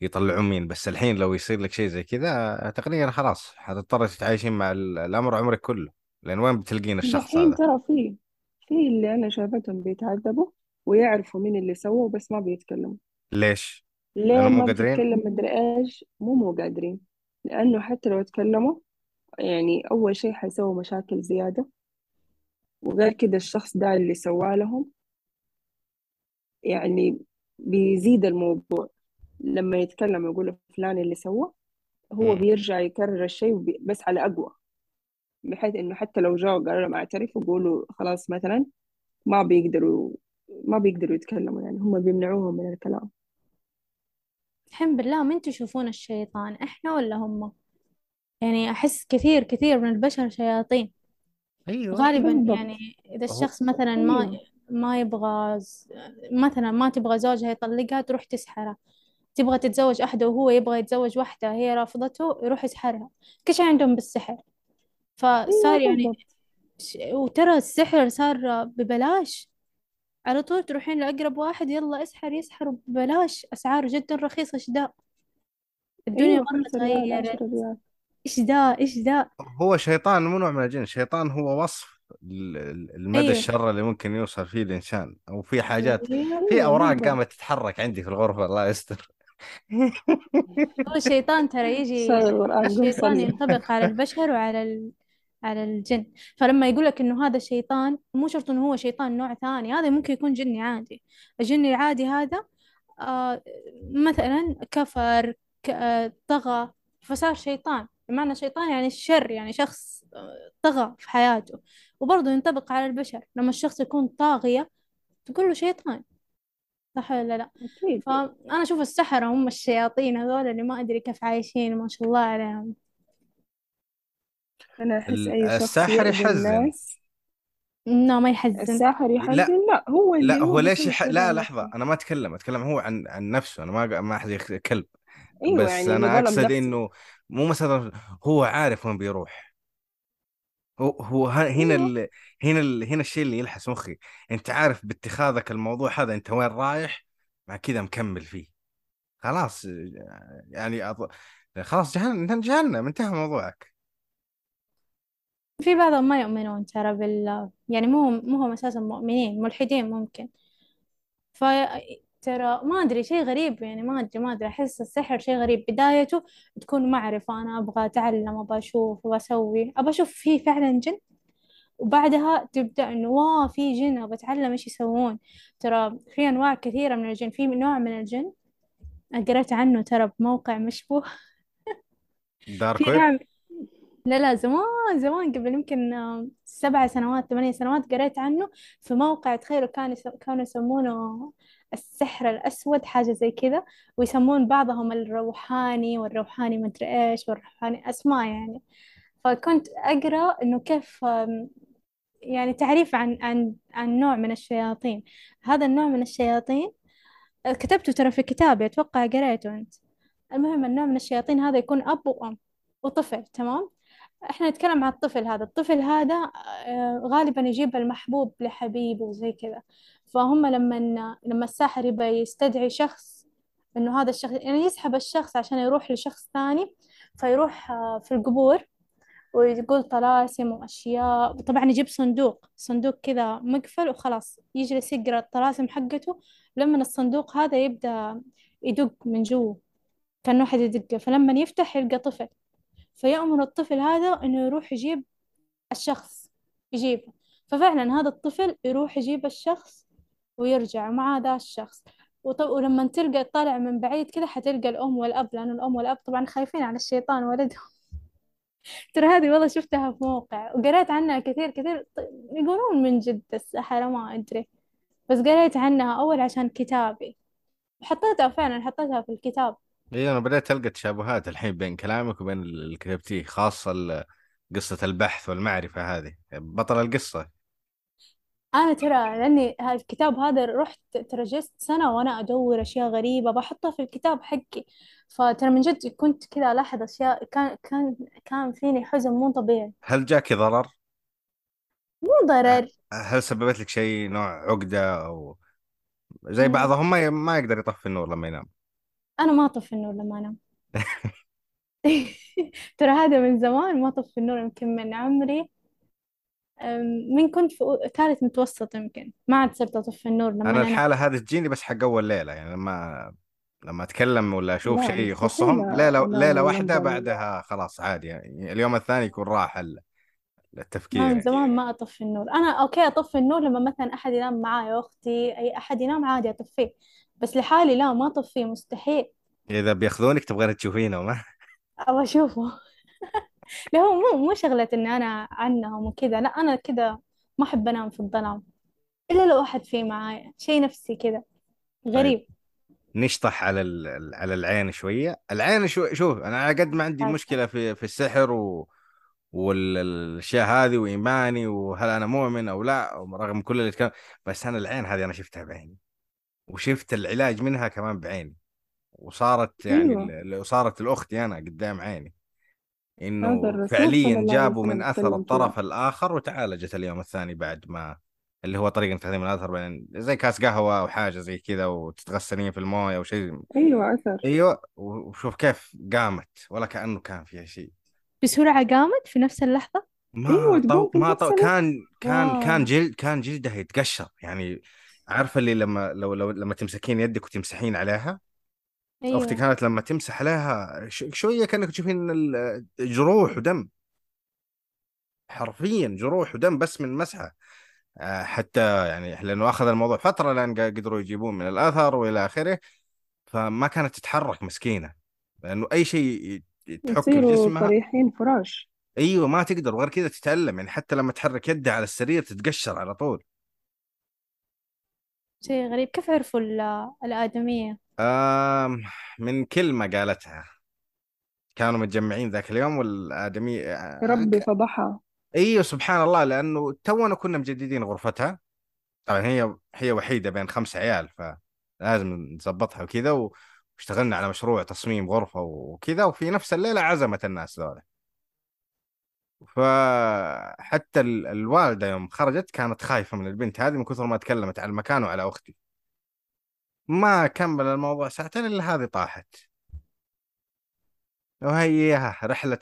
يطلعون مين. بس الحين لو يصير لك شيء زي كذا تقريبا خلاص حتضطر تتعايشين مع ال- الأمر عمرك كله. لأن وين بتلقين الشخص هذا؟ ترى في في اللي أنا شايفتهم بيتعذبوا ويعرفوا مين اللي سووا بس ما بيتكلموا. ليش؟ ليه ما قادرين بتتكلم مدري إيش مو مو قادرين لأنه حتى لو اتكلموا يعني أول شيء حيسووا مشاكل زيادة. وغير كده الشخص ده اللي سواه لهم يعني بيزيد الموضوع. لما يتكلم يقول فلان اللي سوى هو مم. بيرجع يكرر الشيء وبي- بس على أقوى. بحيث إنه حتى لو جاوا قالوا لهم أعترف وقولوا خلاص مثلا ما بيقدروا ما بيقدروا يتكلموا يعني هم بيمنعوهم من الكلام. الحين بالله من تشوفون الشيطان إحنا ولا هم؟ يعني أحس كثير كثير من البشر شياطين. أيوه غالبا بالضبط. يعني إذا هو الشخص مثلا ما ما يبغى مثلا ما تبغى زوجها يطلقها تروح تسحرها تبغى تتزوج واحد وهو يبغى يتزوج واحدة هي رافضته يروح يسحرها. كل شيء عندهم بالسحر. فصار يعني وترى السحر صار ببلاش. على طول تروحين لأقرب واحد يلا اسحر يسحر ببلاش. أسعار جدا رخيصة. إيش ذا الدنيا أيوه مرة ريال تغيرت ريال. إيش ذا إيش ذا هو شيطان مو نوع من الجن. شيطان هو وصف ال- ال- المدى أيوه الشر اللي ممكن يوصل فيه الإنسان. أو في حاجات في أيوه أوراق قامت تتحرك عندي في الغرفة الله يستر. هو الشيطان ترى يجي الشيطان صلي ينطبق على البشر وعلى ال... على الجن. فلما يقول لك إنه هذا شيطان مو شرط إنه هو شيطان نوع ثاني هذا ممكن يكون جني عادي. الجني العادي هذا آه مثلا كفر. آه طغى فصار شيطان. بمعنى شيطان يعني الشر يعني شخص آه، طغى في حياته. وبرضه ينطبق على البشر. لما الشخص يكون طاغية تقول له شيطان. صح ولا لا؟ أكيد. فأنا أشوف السحرة هم الشياطين هذول اللي ما أدري كيف عايشين ما شاء الله عليهم. أنا أحس ال- أي شخص الساحر يؤذي يحزن. الناس. لا ما يحزن. الساحر لا يحزن؟ لا. هو اللي لا هو هو ليش بيسوي يح... كذا لا لحظة أنا ما أتكلم أتكلم هو عن عن نفسه أنا ما ما أحد يخ- كلب. أيوه بس يعني إذا أنا ظلم أقصد نفسه. إنه مو مثلا هو عارف وين بيروح. هو هو ه- هنا أيوه. ال... هنا ال... هنا الشيء اللي يلحس مخي. أنت عارف باتخاذك الموضوع هذا أنت وين رايح؟ مع كذا مكمل فيه. خلاص يعني أض... خلاص جهنم جهنم انتهى موضوعك. في بعضهم ما يؤمنون ترى بال يعني مو مو هم أساسا مؤمنين ملحدين ممكن. ف ترى ما أدري شيء غريب يعني ما أدري ما أدري. أحس السحر شيء غريب. بدايته تكون معرفة أنا أبغى أتعلم أبغى أشوف أبغى أسوي. أبغى أشوف فيه فعلا جن؟ وبعدها تبدأ إنه واو في جن أبغى أتعلم إيش يسوون. ترى في أنواع كثيرة من الجن في نوع من الجن. قرأت عنه ترى بموقع مشبوه. في دارك ويب نوع لا لا زمان زمان قبل يمكن آه، سبع سنوات ثمانية سنوات قريت عنه في موقع تخيلوا كان كانوا يسمونه السحر الأسود حاجة زي كذا ويسمون بعضهم الروحاني والروحاني مدري إيش والروحاني أسماء يعني. فكنت أقرأ إنه كيف يعني تعريف عن عن عن نوع من الشياطين. هذا النوع من الشياطين آه، كتبته ترى في كتابي أتوقع قريته أنت. المهم النوع من الشياطين هذا يكون أب وأم وطفل تمام؟ إحنا نتكلم عن الطفل هذا. الطفل هذا آه، غالبا يجيب المحبوب لحبيبه وزي كذا. فهم لما لما الساحر يبى يستدعي شخص إنه هذا الشخص يعني يسحب الشخص عشان يروح لشخص ثاني فيروح آه، في القبور ويقول طلاسم وأشياء. طبعا يجيب صندوق صندوق كذا مقفل وخلاص يجلس يقرأ الطلاسم حقته. لما الصندوق هذا يبدأ يدق من جوا كان واحد يدقه. فلما يفتح يلقى طفل. فيأمر الطفل هذا إنه يروح يجيب الشخص يجيبه. ففعلا هذا الطفل يروح يجيب الشخص ويرجع مع ذا الشخص. وطب ولما تلقى طالع من بعيد كذا حتلقى الأم والأب لأن الأم والأب طبعا خايفين على الشيطان ولدهم. ترى هذه والله شفتها في موقع وقريت عنها كثير كثير يقولون من جد السحرة ما أدري. بس قريت عنها أول عشان كتابي. وحطيتها فعلا حطيتها في الكتاب. اي أنا بدأت ألقى تشابهات الحين بين كلامك وبين اللي كتبتيه خاصة ال- قصة البحث والمعرفة هذه. بطل القصة. أنا ترى لأني ها- الكتاب هذا رحت ترى جلست سنة وأنا أدور أشياء غريبة بحطها في الكتاب حقي. فترى من جد كنت كذا ألاحظ أشياء كان كان كان فيني حزن مو طبيعي. هل جاك ضرر؟ مو ضرر. هل سببت لك شيء نوع عقدة أو زي. بعضهم ما ما يقدر يطفي النور لما ينام؟ أنا ما أطفي النور لما أنام. ترى هذا من زمان ما طفي النور يمكن من عمري. من كنت في ثالث متوسط يمكن. ما عاد صرت أطفي النور لما أنا أنام. الحالة هذه تجيني بس حق أول ليلة يعني لما لما أتكلم ولا أشوف شيء يخصهم ليلة واحدة اللمبة بعدها خلاص عادي يعني اليوم الثاني يكون راح التفكير من زمان ما أطفي النور. أنا أوكي أطفي النور لما مثلا أحد ينام معاي أختي أي أحد ينام عادي أطفيه. بس لحالي لا ما أطفيه مستحيل. إذا بيأخذونك تبغين تشوفينه وما أبغى أشوفه. لا هو مو مو شغلة إني أنا عنهم وكذا لا أنا كذا ما أحب أنام في الظلام. إلا لو أحد فيه معايا شيء نفسي كذا. طيب. غريب. نشطح على على العين شوية. العين شو شوف أنا على قد ما عندي مشكلة في في السحر و والأشياء هذه وإيماني وهل أنا مؤمن أو لا رغم كل اللي بس أنا العين هذه أنا شفتها بعيني. وشفت العلاج منها كمان بعيني وصارت يعني أيوة. وصارت لأختي أنا قدام عيني إنه فعليا جابوا من أثر الطرف الآخر وتعالجت اليوم الثاني بعد ما اللي هو طريقة تقديم الأثر بين زي كاس قهوة أو حاجة زي كذا وتتغسلين في الموية أو شيء. أيوة أثر. أيوه وشوف كيف قامت ولا كأنه كان فيها شيء. بسرعة قامت في نفس اللحظة؟ ما أيوة طو... ما طو... كان كان كان جلد كان جلدها يتقشر يعني عارفة اللي لما لو لو لما تمسكين يدك وتمسحين عليها؟ أختي أيوة كانت لما تمسح عليها. شوية كأنك تشوفين جروح ودم. حرفيا جروح ودم بس من مسحة. آه، حتى يعني لأنه أخذ الموضوع فترة لأن قدروا يجيبون من الأثر وإلى آخره فما كانت تتحرك مسكينة. لأنه أي شيء ي- تحك في يصيروا جسمها طريحين فراش. أيوه ما تقدر. وغير كذا تتألم. يعني حتى لما تحرك يدها على السرير تتقشر على طول. شيء غريب. كيف عرفوا ال- الآدمية؟ آم من كلمة قالتها. كانوا متجمعين ذاك اليوم والآدمي يا ربي فضحها. إيوه سبحان الله لأنه تونا كنا مجددين غرفتها. طبعا هي هي وحيدة بين خمس عيال فلازم نظبطها وكذا واشتغلنا على مشروع تصميم غرفة وكذا وفي نفس الليلة عزمت الناس ذولا. فحتى ال- الوالدة يوم خرجت كانت خايفة من البنت هذه من كثر ما تكلمت على المكان وعلى أختي. ما كمل الموضوع ساعتين إلا هذه طاحت. وهي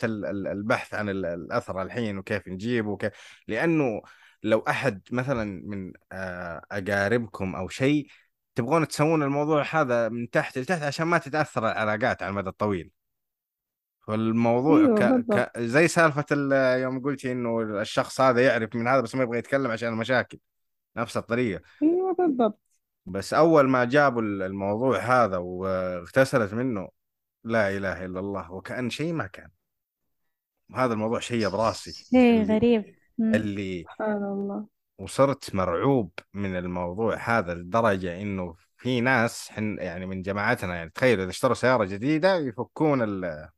ال- البحث عن ال- الأثر الحين وكيف نجيبه وكيف لأنه لو أحد مثلا من آه، أقاربكم أو شيء تبغون تسوون الموضوع هذا من تحت لتحت عشان ما تتأثر العلاقات على المدى الطويل. فالموضوع أيوة ك... بالضبط. ك... زي سالفة ال... يوم قلتي إنه الشخص هذا يعرف من هذا بس ما يبغى يتكلم عشان المشاكل نفس الطريقة. أيوة بالضبط. بس أول ما جابوا الموضوع هذا واغتسلت منه لا إله إلا الله وكأن شيء ما كان. هذا الموضوع شيء براسي شيء اللي غريب. مم. اللي سبحان الله. وصرت مرعوب من الموضوع هذا لدرجة إنه في ناس حن يعني من جماعتنا يعني تخيل إذا اشتروا سيارة جديدة يفكون ال...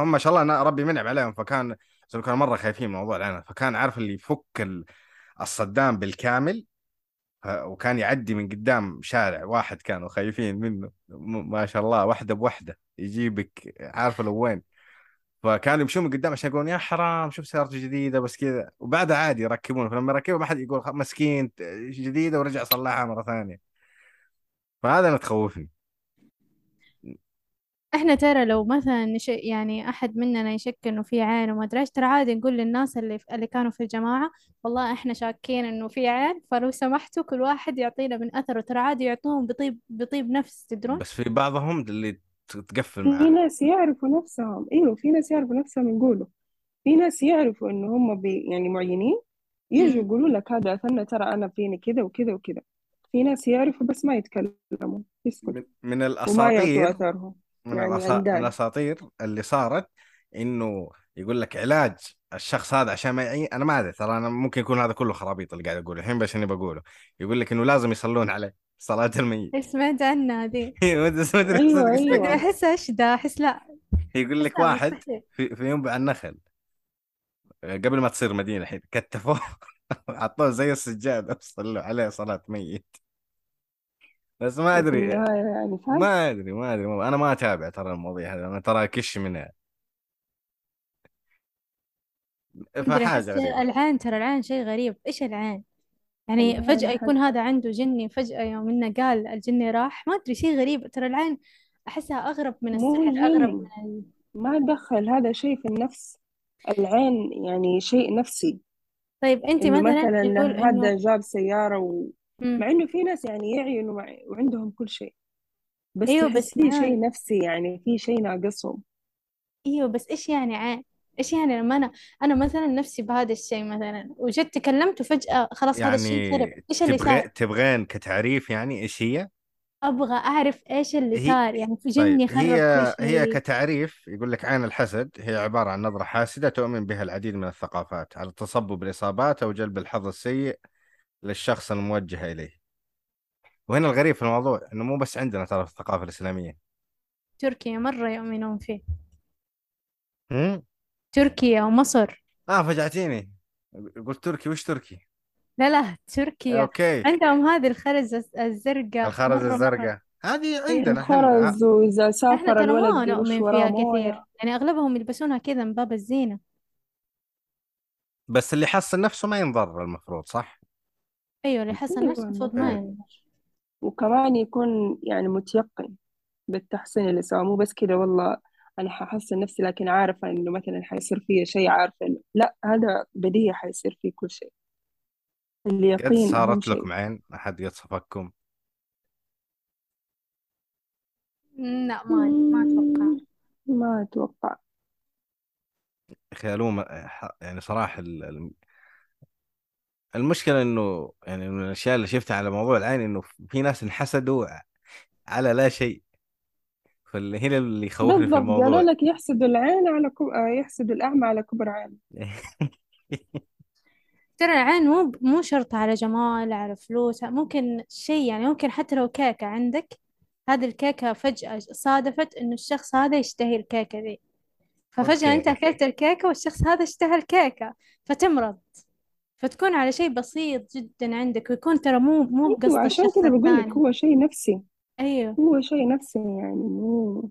هم ما شاء الله ربي منعم عليهم فكان كانوا مرة خايفين من موضوع العنب فكان عارف اللي يفك ال- الصدام بالكامل وكان يعدي من قدام شارع واحد كانوا خايفين منه ما شاء الله واحدة بواحدة يجيبك عارفة لو وين. فكانوا يمشون من قدام عشان يقولون يا حرام شوف سيارته جديدة بس كذا وبعدها عادي يركبون فلما يركبوا ما حد يقول مسكين جديدة ورجع صلحها مرة ثانية. فهذا اللي تخوفني. إحنا ترى لو مثلا نش... يعني أحد مننا يشك إنه في عين وما ادري إيش ترى عادي نقول للناس اللي اللي كانوا في الجماعة والله إحنا شاكين إنه في عين فلو سمحتوا كل واحد يعطينا من أثره. ترى عادي يعطوهم بطيب بطيب نفس تدرون؟ بس في بعضهم اللي تقفل في معاه ناس يعرفوا نفسهم. إيوه في ناس يعرفوا نفسهم يقولوا. في ناس يعرفوا ان هم بي يعني معينين يجوا. يقولوا لك هذا أثنى ترى أنا فيني كذا وكذا وكذا. في ناس يعرفوا بس ما يتكلموا يسكت من, من وما يعطوا الأساطير أثرهم. من يعني الأسا... من الأساطير اللي صارت إنه يقول لك علاج الشخص هذا عشان ما يعي أنا ما أدري ترى أنا ممكن يكون هذا كله خرابيط اللي قاعد أقوله الحين بس إني بقوله. يقول لك إنه لازم يصلون عليه صلاة الميت. سمعت عنها أدري أيوه أيوه. أحس إيش ده أحس لا. يقول لك واحد في, في ينبع النخل قبل ما تصير مدينة الحين كتفوه حطوه زي السجادة صلوا عليه صلاة ميت. بس ما أدري النهاية يعني. فاهم ما أدري ما أدري. أنا ما أتابع ترى المواضيع هذه أنا ترى كش منها. غريبة. العين ترى العين شيء غريب. إيش العين يعني فجأة يكون هذا عنده جني فجأة يوم إنه قال الجني راح. ما أدري شيء غريب. ترى العين أحسها أغرب من السحر أغرب من ال... ما دخل هذا شيء في النفس. العين يعني شيء نفسي. طيب أنت مثلا مثلا هذا إنه جاب سيارة و... مع إنه في ناس يعني يعينوا مع... وعندهم كل شيء. بس تحس بس في شيء عين نفسي يعني في شيء ناقصهم. أيوه بس إيش يعني عين إيش يعني لما أنا أنا مثلا نفسي بهذا الشيء مثلا وجيت تكلمت وفجأة خلاص هذا الشيء يعني خرب إيش اللي تبغى صار؟ تبغين كتعريف يعني إيش هي؟ أبغى أعرف إيش اللي هي صار يعني في طيب جني هي خرب هي شيء. كتعريف يقول لك عين الحسد هي عبارة عن نظرة حاسدة تؤمن بها العديد من الثقافات على تسبب الإصابات أو جلب الحظ السيء للشخص الموجه إليه. وهنا الغريب في الموضوع إنه مو بس عندنا ترى في الثقافة الإسلامية. تركيا مرة يؤمنون فيه. هم؟ تركيا ومصر. آه فجعتيني قلت تركي وش تركي؟ لا لا تركيا. أوكي. عندهم هذه الخرز الز- الزرقاء. الخرز الزرقاء. هذه إيه، عندنا الخرز وإذا إحنا سافر ترى الولد ما نؤمن فيها كثير. يعني أغلبهم يلبسونها كذا من باب الزينة. بس اللي يحصن نفسه ما ينضر المفروض صح؟ أيوة اللي حسن نفسه أيوة المفروض ما. ينظر وكمان يكون يعني متيقن بالتحسين اللي سواه. مو بس كذا والله أنا ححسن نفسي لكن عارفة إنه مثلا حيصير فيه شيء عارفة إنه لا هذا بديهي حيصير فيه كل شيء. اليقين صارت لكم عين؟ أحد قد صفقكم؟ لا ما ما أتوقع. ما أتوقع. خيالوه يعني صراحة ال- ال- المشكلة إنه يعني من الأشياء اللي شفتها على موضوع العين إنه في ناس انحسدوا على لا شيء فاللي هنا اللي يخوفني في بالضبط قالوا الموضوع. لك يحسد العين على كب... آه، يحسد الأعمى على كبر عين. ترى العين مو مو شرط على جمال على فلوس ممكن شيء يعني ممكن حتى لو كيكة عندك هذه الكيكة فجأة صادفت إنه الشخص هذا يشتهي الكيكة ذي. ففجأة أنت أوكي. أكلت الكيكة والشخص هذا اشتهى الكيكة فتمرض. فتكون على شيء بسيط جدا عندك ويكون ترى مو مو أيوة بقصد عشان كذا بقول لك هو شيء نفسي. أيوه. هو شيء نفسي يعني مو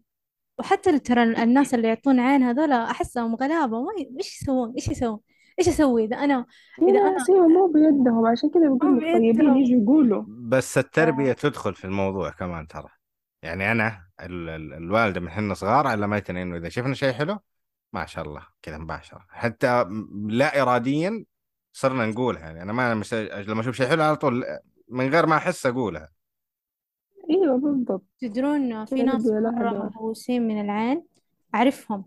وحتى ترى الناس اللي يعطون عين هذول أحسهم غلابة. ما ي... إيش يسوون؟ إيش يسوون؟ إيش أسوي إذا أنا في إذا أنا ناس أيوة مو بيدهم. عشان كذا بقول لك طيبين يجوا يقولوا. بس التربية تدخل في الموضوع كمان ترى. يعني أنا ال ال الوالدة من حنا صغار علمتنا انه اذا شفنا شيء حلو ما شاء الله كذا مباشرة. حتى لا اراديا صرنا نقولها يعني. أنا ما مش لما أشوف شيء حلو على طول من غير ما أحس أقولها. أيوة بالضبط. تدرون في ناس مهووسين من العين. أعرفهم.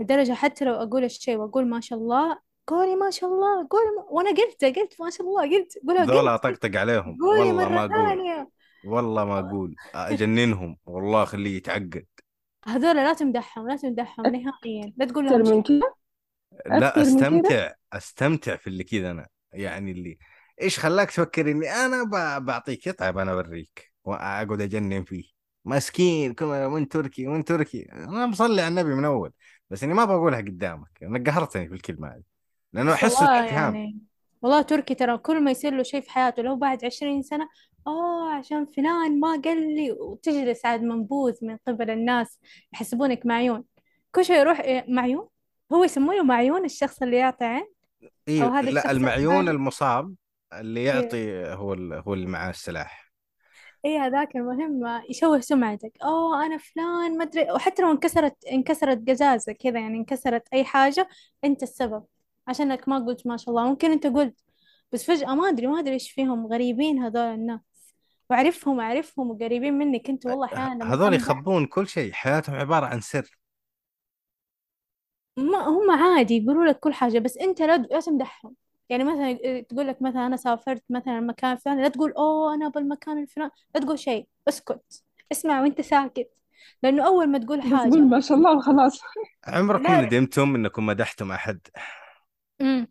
لدرجة حتى لو أقول الشيء وأقول ما شاء الله قولي ما شاء الله قولي ما... وأنا قلت قلت ما شاء الله قلت قولها قلت اطقطق عليهم. قولي والله مرة ما أقول. ثانية. والله ما أقول. أجننهم. والله خليه يتعقد. هذول لا تمدحهم لا تمدحهم نهائيا. لا تقول لهم من كذا لا أستمتع أستمتع في اللي كذا أنا. يعني اللي إيش خلاك تفكر اني أنا بعطيك طيب أنا أوريك وأقعد أجنن فيه. مسكين من تركي من تركي. أنا مصلي على النبي من أول بس إني ما بقولها قدامك. أنا قهرتني في الكلمة هذه لأنه احسه والله اتهام يعني والله تركي ترى كل ما يصير له شيء في حياته لو بعد عشرين سنة أوه عشان فلان ما قال لي. وتجلس عاد منبوذ من قبل الناس يحسبونك معيون. كل شيء يروح إيه، معيون؟ هو يسمونه معيون الشخص اللي يعطي عين؟ أو اي هذا لا المعيون المصاب اللي إيه. يعطي هو ال... هو اللي معاه السلاح. إيه هذاك المهم يشوه سمعتك. أوه أنا فلان ما أدري. وحتى لو انكسرت انكسرت قزازة كذا يعني انكسرت أي حاجة أنت السبب. عشانك ما قلت ما شاء الله. ممكن أنت قلت بس فجأة ما أدري ما أدري إيش فيهم غريبين هذول الناس. وأعرفهم أعرفهم وقريبين مني كنت والله ه- أحيانا لما هذول يخبون كل شيء. حياتهم عبارة عن سر. ما هم عادي يقولوا لك كل حاجة بس أنت لا لا تمدحهم. يعني مثلا تقول لك مثلا أنا سافرت مثلا المكان الفلاني لا تقول أوه أنا بالمكان الفلاني لا تقول شيء اسكت. اسمع وأنت ساكت. لأنه أول ما تقول بس قول حاجة. ما شاء الله وخلاص عمركم لا. ندمتم إنكم مدحتم أحد؟ امم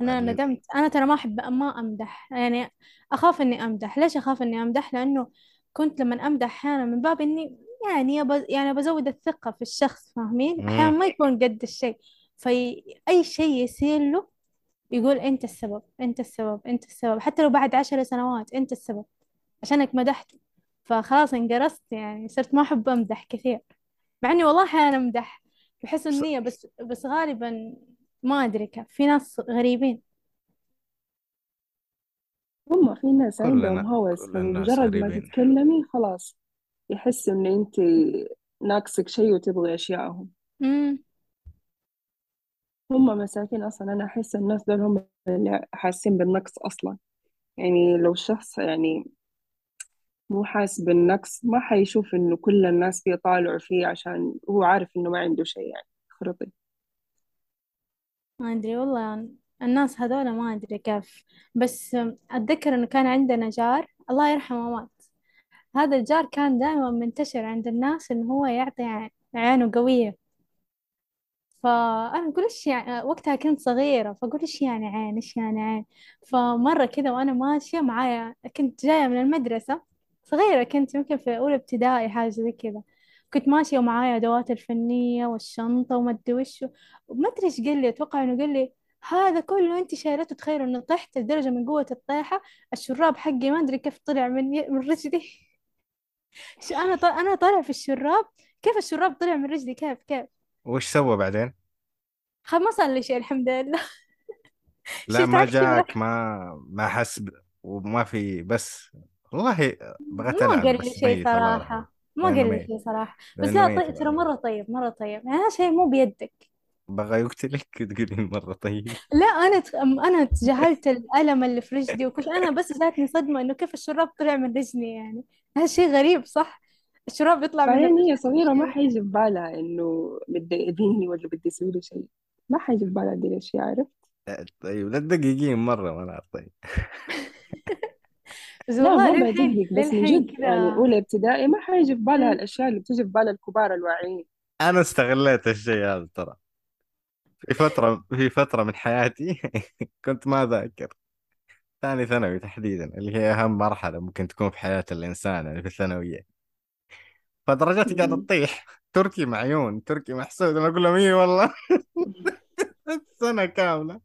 أنا ال- ندمت. أنا ترى ما أحب ما أمدح. يعني أخاف إني أمدح. ليش أخاف إني أمدح؟ لأنه كنت لما أمدح أحيانا من باب إني يعني يعني بزود الثقة في الشخص فاهمين؟ أحيانا. ما يكون قد الشيء. في أي شيء يصير له يقول أنت السبب أنت السبب أنت السبب. حتى لو بعد عشر سنوات أنت السبب عشانك مدحت. فخلاص انقرصت يعني صرت ما أحب أمدح كثير. مع إني والله أحيانا أمدح بحسن النية بس بس غالبا ما أدري كيف. في ناس غريبين. هم في ناس عندهم هوس الناس فمجرد ما تتكلمي خلاص. يحسوا إن أنت ناقصك شيء وتبغي أشيائهم امم هم مساكين أصلا. أنا أحس الناس دول هم اللي حاسين بالنقص أصلا. يعني لو الشخص يعني مو حاس بالنقص ما حيشوف إنه كل الناس بيطالعوا فيه عشان هو عارف إنه ما عنده شيء يعني. خرطي. ما أدري والله. الناس هذولا ما أدري كيف. بس أتذكر إنه كان عندنا جار. الله يرحمه مات هذا الجار كان دائما منتشر عند الناس إنه هو يعطي عين عينه قوية. فأنا أقول إيش يعني وقتها كنت صغيرة فأقول إيش يعني عين إيش يعني عين؟ فمرة كذا وأنا ماشية معايا كنت جاية من المدرسة صغيرة كنت يمكن في أولى ابتدائي حاجة زي كذا. كنت ماشية ومعايا أدوات الفنية والشنطة وما أدري وش وما أدري إيش قال لي أتوقع إنه قال لي هذا كله أنت شايلته تخيل إنه طحت لدرجة من قوة الطيحة الشراب حقي ما أدري كيف طلع من. من رجلي. ش- أنا ط... أنا طالع في الشراب. كيف الشراب طلع من رجلي؟ كيف كيف؟ وش سوى بعدين؟ خ ما صار لي شيء الحمد لله. لا ما جاك ما ما حس وما في بس والله بغيت ما قال لي شيء صراحة. ما قال لي شيء صراحة. بس لا طيب ترى مرة طيب مرة طيب. يعني هذا شيء مو بيدك. بغى يقتلك تقولين مرة طيب. لا أنا ت... أنا تجاهلت الألم اللي في رجلي وكل أنا بس جاتني صدمة إنه كيف الشراب طلع من رجلي يعني. هذا شيء غريب صح؟ الشراب يطلع من بعدين هي صغيرة ما حيجي في بالها إنه بده يأذيني ولا بده يسوي لي شيء. ما حيجي في بالها دي الأشياء عرفت؟ طيب لا تدققين مرة وأنا طيب. بس لا والله للحين بدقق بس من جد يعني أولى ابتدائي ما حيجي في بالها. الأشياء اللي بتيجي في بال الكبار الواعيين. أنا استغليت الشيء هذا ترى. في فترة في فترة من حياتي كنت ما أذاكر. ثاني ثانوي تحديدا اللي هي أهم مرحلة ممكن تكون في حياة الإنسان يعني في الثانوية. فدرجاتي قاعدة تطيح. تركي معيون تركي محسود أنا أقول لهم إي والله؟ سنة كاملة.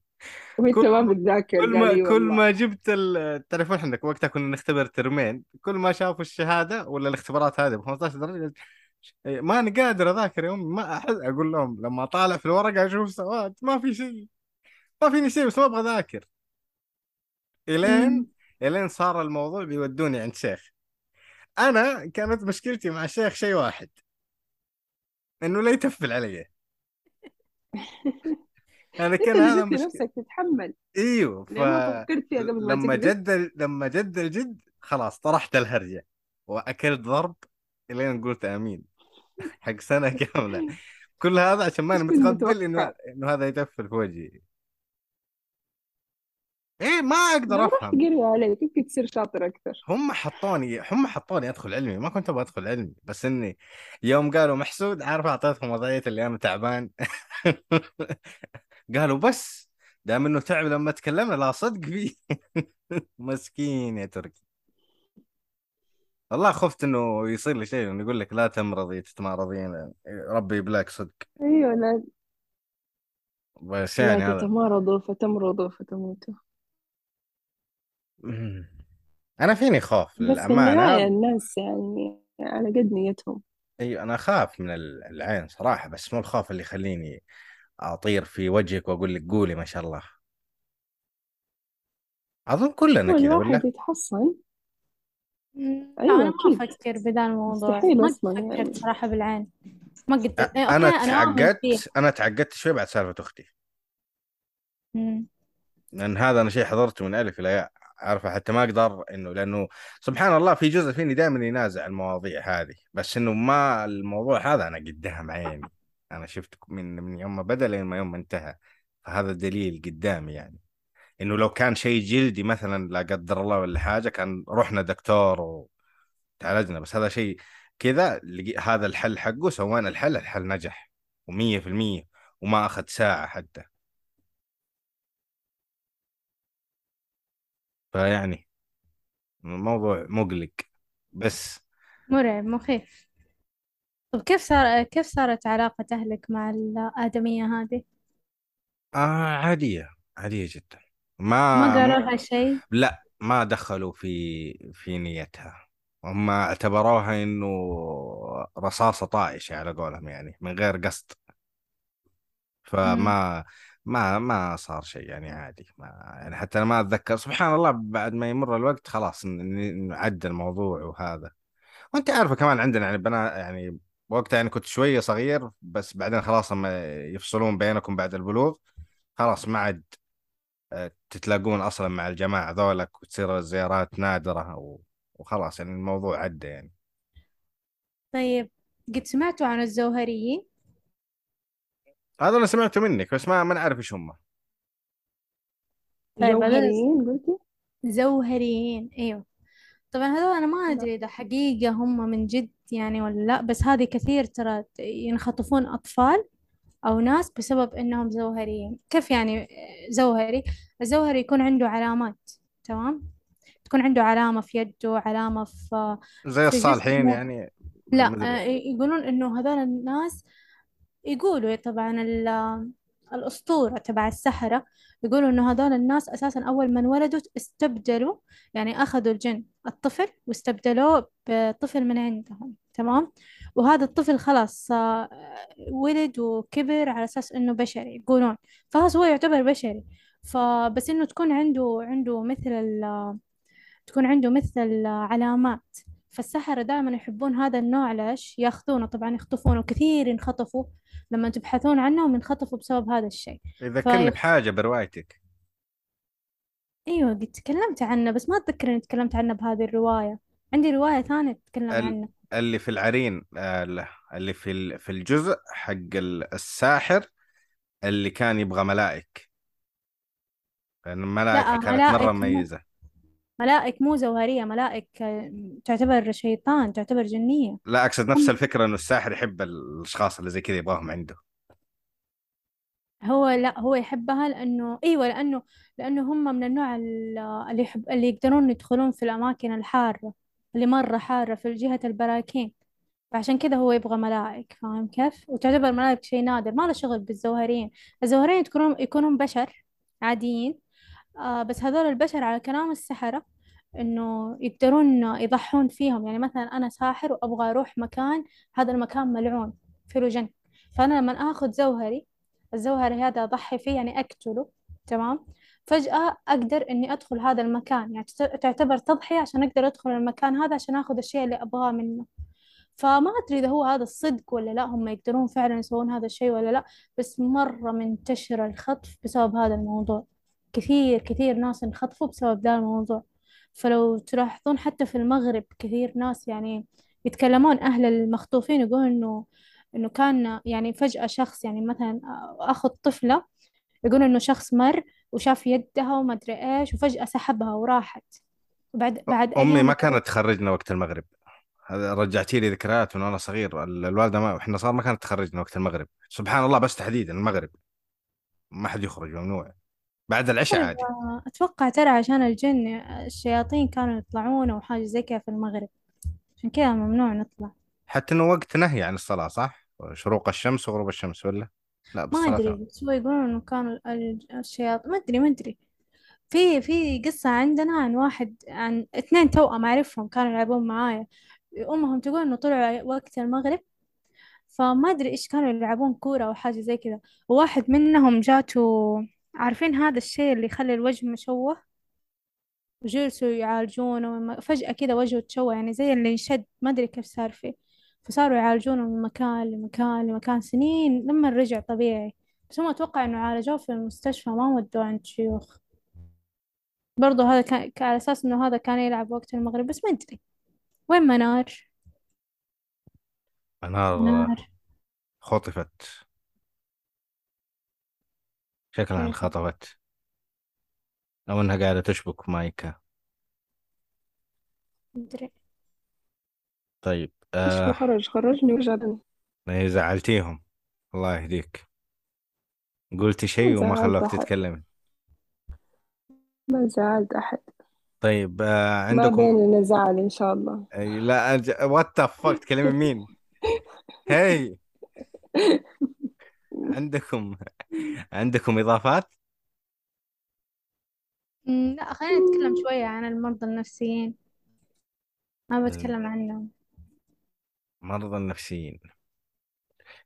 وأنت كل ما بتذاكر كل ما إي كل ما جبت ال- التليفون عندك وقتها كنا نختبر ترمين. كل ما شافوا الشهادة ولا الاختبارات هذه ب 15 درجة إيه، ما أنا قادر أذاكر يا أمي ما أحس أقول لهم لما أطالع في الورقة أشوف سواد ما في شيء ما فيني شيء بس ما أبغى أذاكر. إلين مم. إلين صار الموضوع بيودوني عند شيخ. أنا كانت مشكلتي مع الشيخ شيء واحد. إنه لا يتفل علي. أنت كان هذا مشكلة. نفسك تتحمل. إيوه ف فكرت فيها قبل لما جد لما جد الجد خلاص طرحت الهرجة. وأكلت ضرب إلين قلت آمين. حق سنة كاملة. كل هذا عشان ماني متقبل إنه إنه هذا يتفل في وجهي. إيه ما أقدر أفهم. قري عليك يمكن تصير شاطر أكثر. هم حطوني هم حطوني أدخل علمي. ما كنت أبغى أدخل علمي بس إني يوم قالوا محسود عارف أعطيتهم وضعية اللي أنا تعبان؟ قالوا بس دام إنه تعب لما تكلمنا لا صدق فيه مسكين يا تركي. والله خفت إنه يصير لي شيء إنه يقول لك لا تمرضي تتمارضين ربي يبلاك صدق. أيوة لا. بس لا يعني هذا. تتمارضوا فتمرضوا فتموتوا. أنا فيني خوف بس النهاية للأمانة. الناس يعني على قد نيتهم. اي أنا أخاف من ال- العين صراحة بس مو الخوف اللي يخليني أطير في وجهك وأقول لك قولي ما شاء الله. أظن كلنا كذا ولا؟ الواحد يتحصن. لا أيوة أنا ما أكيد. أفكر بذا الموضوع. مستحيل ما أصلا فكرت يعني. صراحة بالعين. ما قد أنا تعقدت أنا تعقدت شوي بعد سالفة أختي. مم. لأن هذا أنا شيء حضرته من ألف إلى ياء. عارفه حتى ما أقدر إنه لأنه سبحان الله في جزء فيني دائما ينازع المواضيع هذه. بس إنه ما الموضوع هذا أنا قدام عيني. أنا شفت من من يوم ما بدأ لين ما يوم ما انتهى. فهذا دليل قدامي يعني. إنه لو كان شيء جلدي مثلا لا قدر الله ولا حاجة كان رحنا دكتور وتعالجنا بس هذا شيء كذا هذا الحل حقه سوينا الحل الحل نجح ومية في المية وما أخذ ساعة حتى. فيعني الموضوع مقلق بس مرعب مخيف. طب كيف صار كيف صارت علاقة أهلك مع الآدمية هذه؟ آه عادية عادية جدا. ما ما قالوا. لها شيء؟ لا ما دخلوا في في نيتها هم اعتبروها إنه رصاصة طائشة على قولهم يعني من غير قصد مم. فما ما ما صار شيء يعني عادي ما يعني حتى أنا ما أتذكر سبحان الله بعد ما يمر الوقت خلاص نعدى الموضوع وهذا وأنت عارفة كمان عندنا يعني بنات يعني وقتها يعني كنت شوية صغير بس بعدين خلاص لما يفصلون بينكم بعد البلوغ خلاص ما عاد تتلاقون أصلا مع الجماعة ذولك وتصير الزيارات نادرة و- وخلاص يعني الموضوع عدى يعني طيب قد سمعتوا عن الزوهريين؟ هذا أنا سمعته منك بس ما ما نعرف إيش هم طيب هذول جوهريين قلتي؟ زوهريين أيوه طبعا هذول أنا ما لا أدري إذا حقيقة هم من جد يعني ولا لأ بس هذه كثير ترى ينخطفون أطفال أو ناس بسبب إنهم زوهريين. كيف يعني زوهري؟ الزوهري يكون عنده علامات تمام؟ تكون عنده علامة في يده علامة في زي في الصالحين يعني. لا آه، يقولون إنه هذول الناس يقولوا طبعا ال- الأسطورة تبع السحرة يقولوا إنه هذول الناس أساسا أول ما انولدوا استبدلوا يعني أخذوا الجن الطفل واستبدلوه بطفل من عندهم. تمام؟ وهذا الطفل خلاص آه، ولد وكبر على أساس إنه بشري يقولون. فخلاص هو يعتبر بشري. فبس إنه تكون عنده عنده مثل تكون عنده مثل علامات فالسحرة دائما يحبون هذا النوع ليش؟ ياخذونه. طبعا يخطفونه. كثير ينخطفوا لما تبحثون عنهم ينخطفوا بسبب هذا الشيء. يذكرني فيخ... بحاجة بروايتك. أيوه قد تكلمت عنه بس ما أتذكر إني تكلمت عنه بهذه الرواية. عندي رواية ثانية تتكلم ال- عنه. اللي في العرين آه، اللي في في الجزء حق ال- الساحر اللي كان يبغى ملائك. لأن الملائكة لا كانت ملائك مو مميزة. ملائك مو زوهرية ملائك آه، تعتبر شيطان تعتبر جنية. لا أقصد نفس هم الفكرة إنه الساحر يحب الأشخاص اللي زي كذا يبغاهم عنده. هو لا هو يحبها لأنه أيوة لأنه لأنه هم من النوع ال- اللي يحب اللي يقدرون يدخلون في الأماكن الحارة. اللي مرة حارة في جهة البراكين فعشان كذا هو يبغى ملائك فاهم كيف؟ وتعتبر ملائك شيء نادر ما له شغل بالزوهريين الزوهريين يكونون يكونون بشر عاديين. آه بس هذول البشر على كلام السحرة إنه يقدرون يضحون فيهم. يعني مثلا أنا ساحر وأبغى أروح مكان هذا المكان ملعون له جن فأنا لما آخذ زوهري الزوهري هذا أضحي فيه يعني أقتله تمام؟ فجأة أقدر إني أدخل هذا المكان. يعني تعت- تعتبر تضحية عشان أقدر أدخل المكان هذا عشان آخذ الشيء اللي أبغاه منه. فما أدري إذا هو هذا الصدق ولا لا هم يقدرون فعلا يسوون هذا الشيء ولا لا بس مرة منتشر الخطف بسبب هذا الموضوع. كثير كثير ناس انخطفوا بسبب ذا الموضوع. فلو تلاحظون حتى في المغرب كثير ناس يعني يتكلمون أهل المخطوفين يقولون إنه إنه كان يعني فجأة شخص يعني مثلا أخذ طفلة يقولون إنه شخص مر وشاف يدها وما أدري إيش وفجأة سحبها وراحت. وبعد بعد أمي ما كانت تخرجنا وقت المغرب. هذا رجعتي لي ذكريات من وأنا صغير. ال- الوالدة ما إحنا صار ما كانت تخرجنا وقت المغرب. سبحان الله بس تحديدا المغرب. ما حد يخرج ممنوع. بعد العشاء عادي. آه، أتوقع ترى عشان الجن الشياطين كانوا يطلعون أو حاجة زي كذا في المغرب. عشان كذا ممنوع نطلع. حتى إنه وقت نهي عن الصلاة صح؟ شروق الشمس وغروب الشمس ولا؟ لا ما بالصلاة أدري ثاني بس هو يقولون إنه كانوا ال- الشياطين ما أدري ما أدري. في في قصة عندنا عن واحد عن اثنين توأم أعرفهم كانوا يلعبون معايا. أمهم تقول إنه طلعوا وقت المغرب فما أدري إيش كانوا يلعبون كورة أو حاجة زي كذا. وواحد منهم جاته عارفين هذا الشيء اللي يخلي الوجه مشوه؟ وجلسوا يعالجونه فجأة كذا وجهه تشوه يعني زي اللي انشد ما أدري كيف صار فيه. فصاروا يعالجونه من مكان لمكان لمكان سنين لما رجع طبيعي. بس هم أتوقع إنه عالجوه في المستشفى ما ودوه عند شيوخ. برضو هذا كان على أساس إنه هذا كان يلعب وقت المغرب بس ما أدري. وين منار؟ منار منار. خطفت. شكلها انخطفت. أو إنها قاعدة تشبك مايكا أدري. طيب. في آه حرج خرجني ورجعني إيه، زعلتيهم الله يهديك. قلتي ما شيء وما زعلت خلوك أحد. تتكلمي. ما زعلت أحد. طيب آه ما عندكم بيننا زعل إن شاء الله. أي لا وات ذا فك تكلمي مين؟ هاي. عندكم عندكم إضافات؟ لا خلينا نتكلم شوية عن المرضى النفسيين. ما بتكلم عنهم. المرضى النفسيين.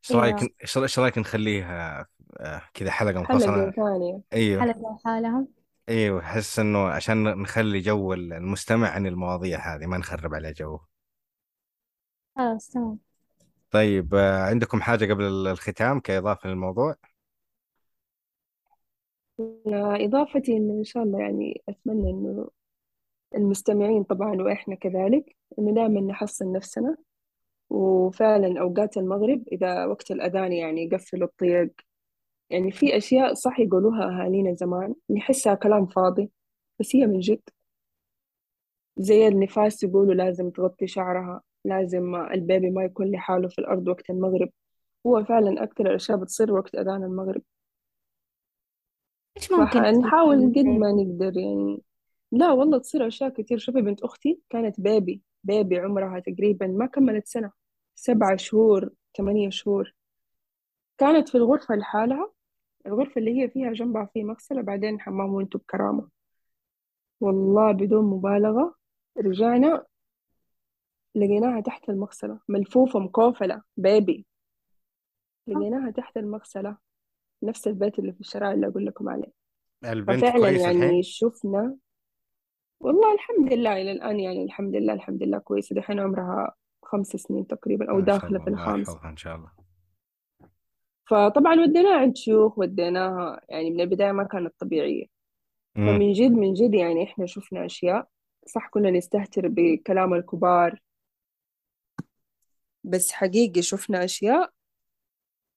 إيش رأيك إيش رايك نخليها آه، كذا حلقة حلقة منفصلة ثانية. إيوه. حلقة لحالهم إيوه أحس إنه عشان نخلي جو المستمع عن المواضيع هذه ما نخرب عليه جو. خلاص تمام. طيب آه، عندكم حاجة قبل الختام كإضافة للموضوع؟ إضافتي إنه إن شاء الله يعني أتمنى إنه المستمعين طبعا وإحنا كذلك إنه دائما نحصن نفسنا. وفعلا أوقات المغرب إذا وقت الأذان يعني يقفلوا الطيق يعني في أشياء صح يقولوها أهالينا زمان نحسها كلام فاضي بس هي من جد. زي النفاس يقولوا لازم تغطي شعرها لازم البيبي ما يكون لحاله في الأرض وقت المغرب. هو فعلا أكثر الأشياء بتصير وقت أذان المغرب. إيش ممكن فنحاول تصير قد ما نقدر يعني. لا والله تصير أشياء كتير شوفي بنت أختي كانت بيبي بيبي عمرها تقريبا ما كملت سنة. سبعة شهور ثمانية شهور. كانت في الغرفة لحالها الغرفة اللي هي فيها جنبها في مغسلة بعدين حمام وانتو بكرامة. والله بدون مبالغة رجعنا لقيناها تحت المغسلة. ملفوفة مكوفلة بيبي لقيناها تحت المغسلة نفس البيت اللي في الشارع اللي أقول لكم عليه. البنت ففعلا كويسة يعني الحين؟ شفنا والله الحمد لله إلى الآن يعني الحمد لله الحمد لله كويسة. دحين عمرها خمس سنين تقريبا أو داخلة في الخامس. إن شاء الله. فطبعا وديناها عند شيوخ وديناها يعني من البداية ما كانت طبيعية. فمن جد من جد يعني إحنا شفنا أشياء. صح كنا نستهتر بكلام الكبار. بس حقيقي شفنا أشياء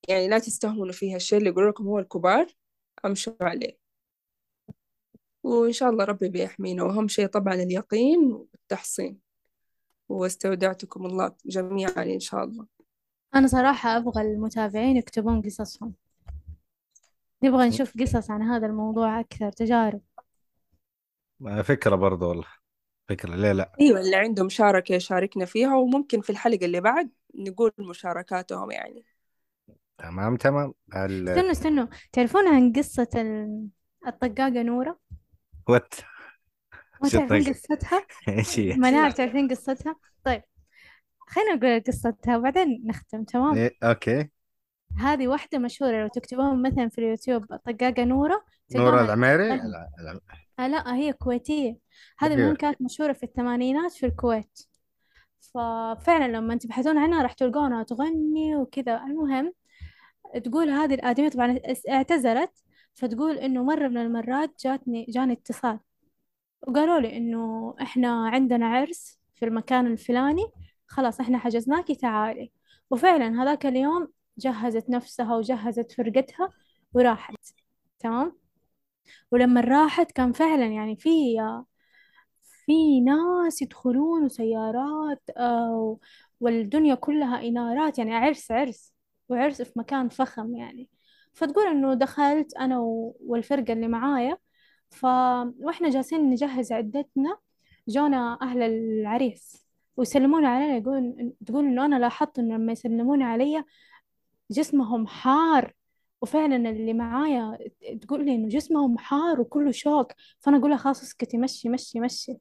يعني لا تستهونوا فيها. الشيء اللي يقول لكم هو الكبار أمشوا عليه. وإن شاء الله ربي بيحمينا. وأهم شيء طبعا اليقين والتحصين. واستودعتكم الله جميعا إن شاء الله. أنا صراحة أبغى المتابعين يكتبون قصصهم. نبغى نشوف قصص عن هذا الموضوع أكثر تجارب. فكرة برضو والله. فكرة ليه لا؟ أيوة اللي عنده مشاركة يشاركنا فيها وممكن في الحلقة اللي بعد نقول مشاركاتهم يعني. تمام تمام. استنوا استنوا. تعرفون عن قصة ال- الطقاقة نورة؟ what؟ ما تعرفين قصتها؟ إيش هي؟ منار لا تعرفين قصتها؟ طيب خلينا نقول قصتها وبعدين نختم تمام؟ إيه، okay. هذه واحدة مشهورة لو تكتبون مثلا في اليوتيوب طقاقة نورة نورة العميري؟ لا لا. آه لا هي كويتية. هذه المهم كانت مشهورة في الثمانينات في الكويت. ففعلا لما تبحثون عنها راح تلقونها تغني وكذا. المهم تقول هذه الآدمية طبعا اعتزلت فتقول إنه مرة من المرات جاتني جاني اتصال. وقالوا لي إنه إحنا عندنا عرس في المكان الفلاني خلاص إحنا حجزناكي تعالي وفعلا هذاك اليوم جهزت نفسها وجهزت فرقتها وراحت. تمام؟ ولما راحت كان فعلا يعني في في ناس يدخلون وسيارات آه، والدنيا كلها إنارات يعني عرس عرس وعرس في مكان فخم يعني. فتقول إنه دخلت أنا والفرقة اللي معايا ف... وإحنا جالسين نجهز عدتنا. جونا أهل العريس ويسلمون علينا يقول تقول إنه أنا لاحظت إنه لما يسلمون علي جسمهم حار. وفعلا اللي معايا تقول لي إنه جسمهم حار وكله شوك. فأنا أقول لها خلاص اسكتي مشي مشي مشي.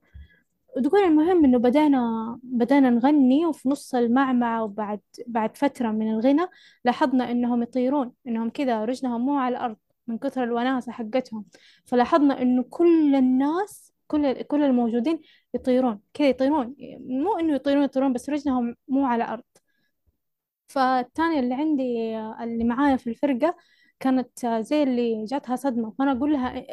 وتقول المهم إنه بدأنا بدأنا نغني وفي نص المعمعة وبعد بعد فترة من الغنى لاحظنا إنهم يطيرون إنهم كذا رجلهم مو على الأرض. من كثر الوناسة حقتهم. فلاحظنا إنه كل الناس كل كل الموجودين يطيرون كذا يطيرون. مو إنه يطيرون يطيرون بس رجلهم مو على الأرض فالتانية اللي عندي اللي معايا في الفرقة كانت زي اللي جاتها صدمة. فأنا أقول لها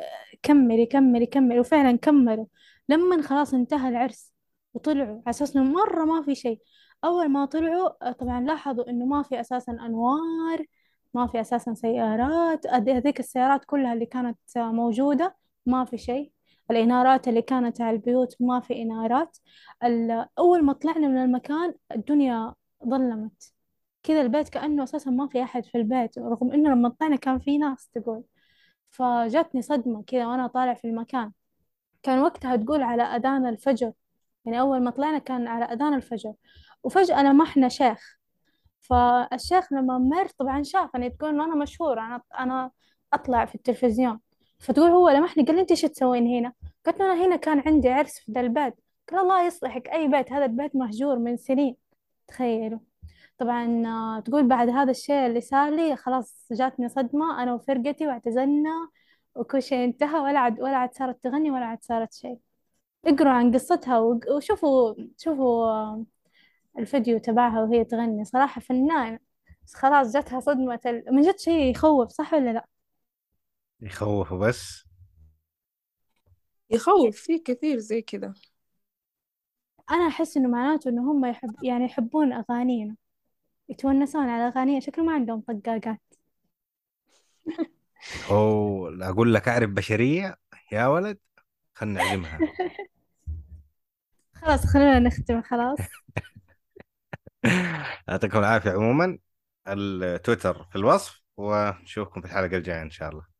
كملي كملي كملي. وفعلا كملوا. لما خلاص انتهى العرس وطلعوا على أساس إنه مرة ما في شيء. أول ما طلعوا طبعا لاحظوا إنه ما في أساسا أنوار ما في أساسا سيارات. هذيك السيارات كلها اللي كانت موجودة ما في شيء. الإنارات اللي كانت على البيوت ما في إنارات. أول ما طلعنا من المكان الدنيا ظلمت. كذا البيت كأنه أساسا ما في أحد في البيت رغم إنه لما طلعنا كان في ناس تقول. فجاتني صدمة كذا وأنا طالع في المكان. كان وقتها تقول على أذان الفجر. يعني أول ما طلعنا كان على أذان الفجر. وفجأة لمحنا شيخ. فالشيخ لما مر طبعا شافني تقول إنه أنا مشهورة أنا أنا أطلع في التلفزيون. فتقول هو لمحني قال لي أنت إيش تسوين هنا؟ قلت له أنا هنا كان عندي عرس في ذا البيت. قال الله يصلحك أي بيت هذا البيت مهجور من سنين. تخيلوا. طبعا آه، تقول بعد هذا الشيء اللي صار لي خلاص جاتني صدمة أنا وفرقتي واعتزلنا وكل شيء انتهى ولا عاد ولا عاد صارت تغني ولا عاد صارت شيء. اقروا عن قصتها وشوفوا شوفوا آه، الفيديو تبعها وهي تغني. صراحة فنانة بس خلاص جاتها صدمة ال... من جد شيء يخوف صح ولا لا؟ يخوف بس. يخوف في كثير زي كذا. أنا أحس إنه معناته إنه هم يحب يعني يحبون أغانينا. يتونسون على أغانينا. شكله ما عندهم طقاقات. أو أقول لك أعرف بشرية؟ يا ولد خلنا نعلمها خلاص خلونا نختم خلاص. يعطيكم العافية. عموما التويتر في الوصف ونشوفكم في الحلقة الجاية إن شاء الله.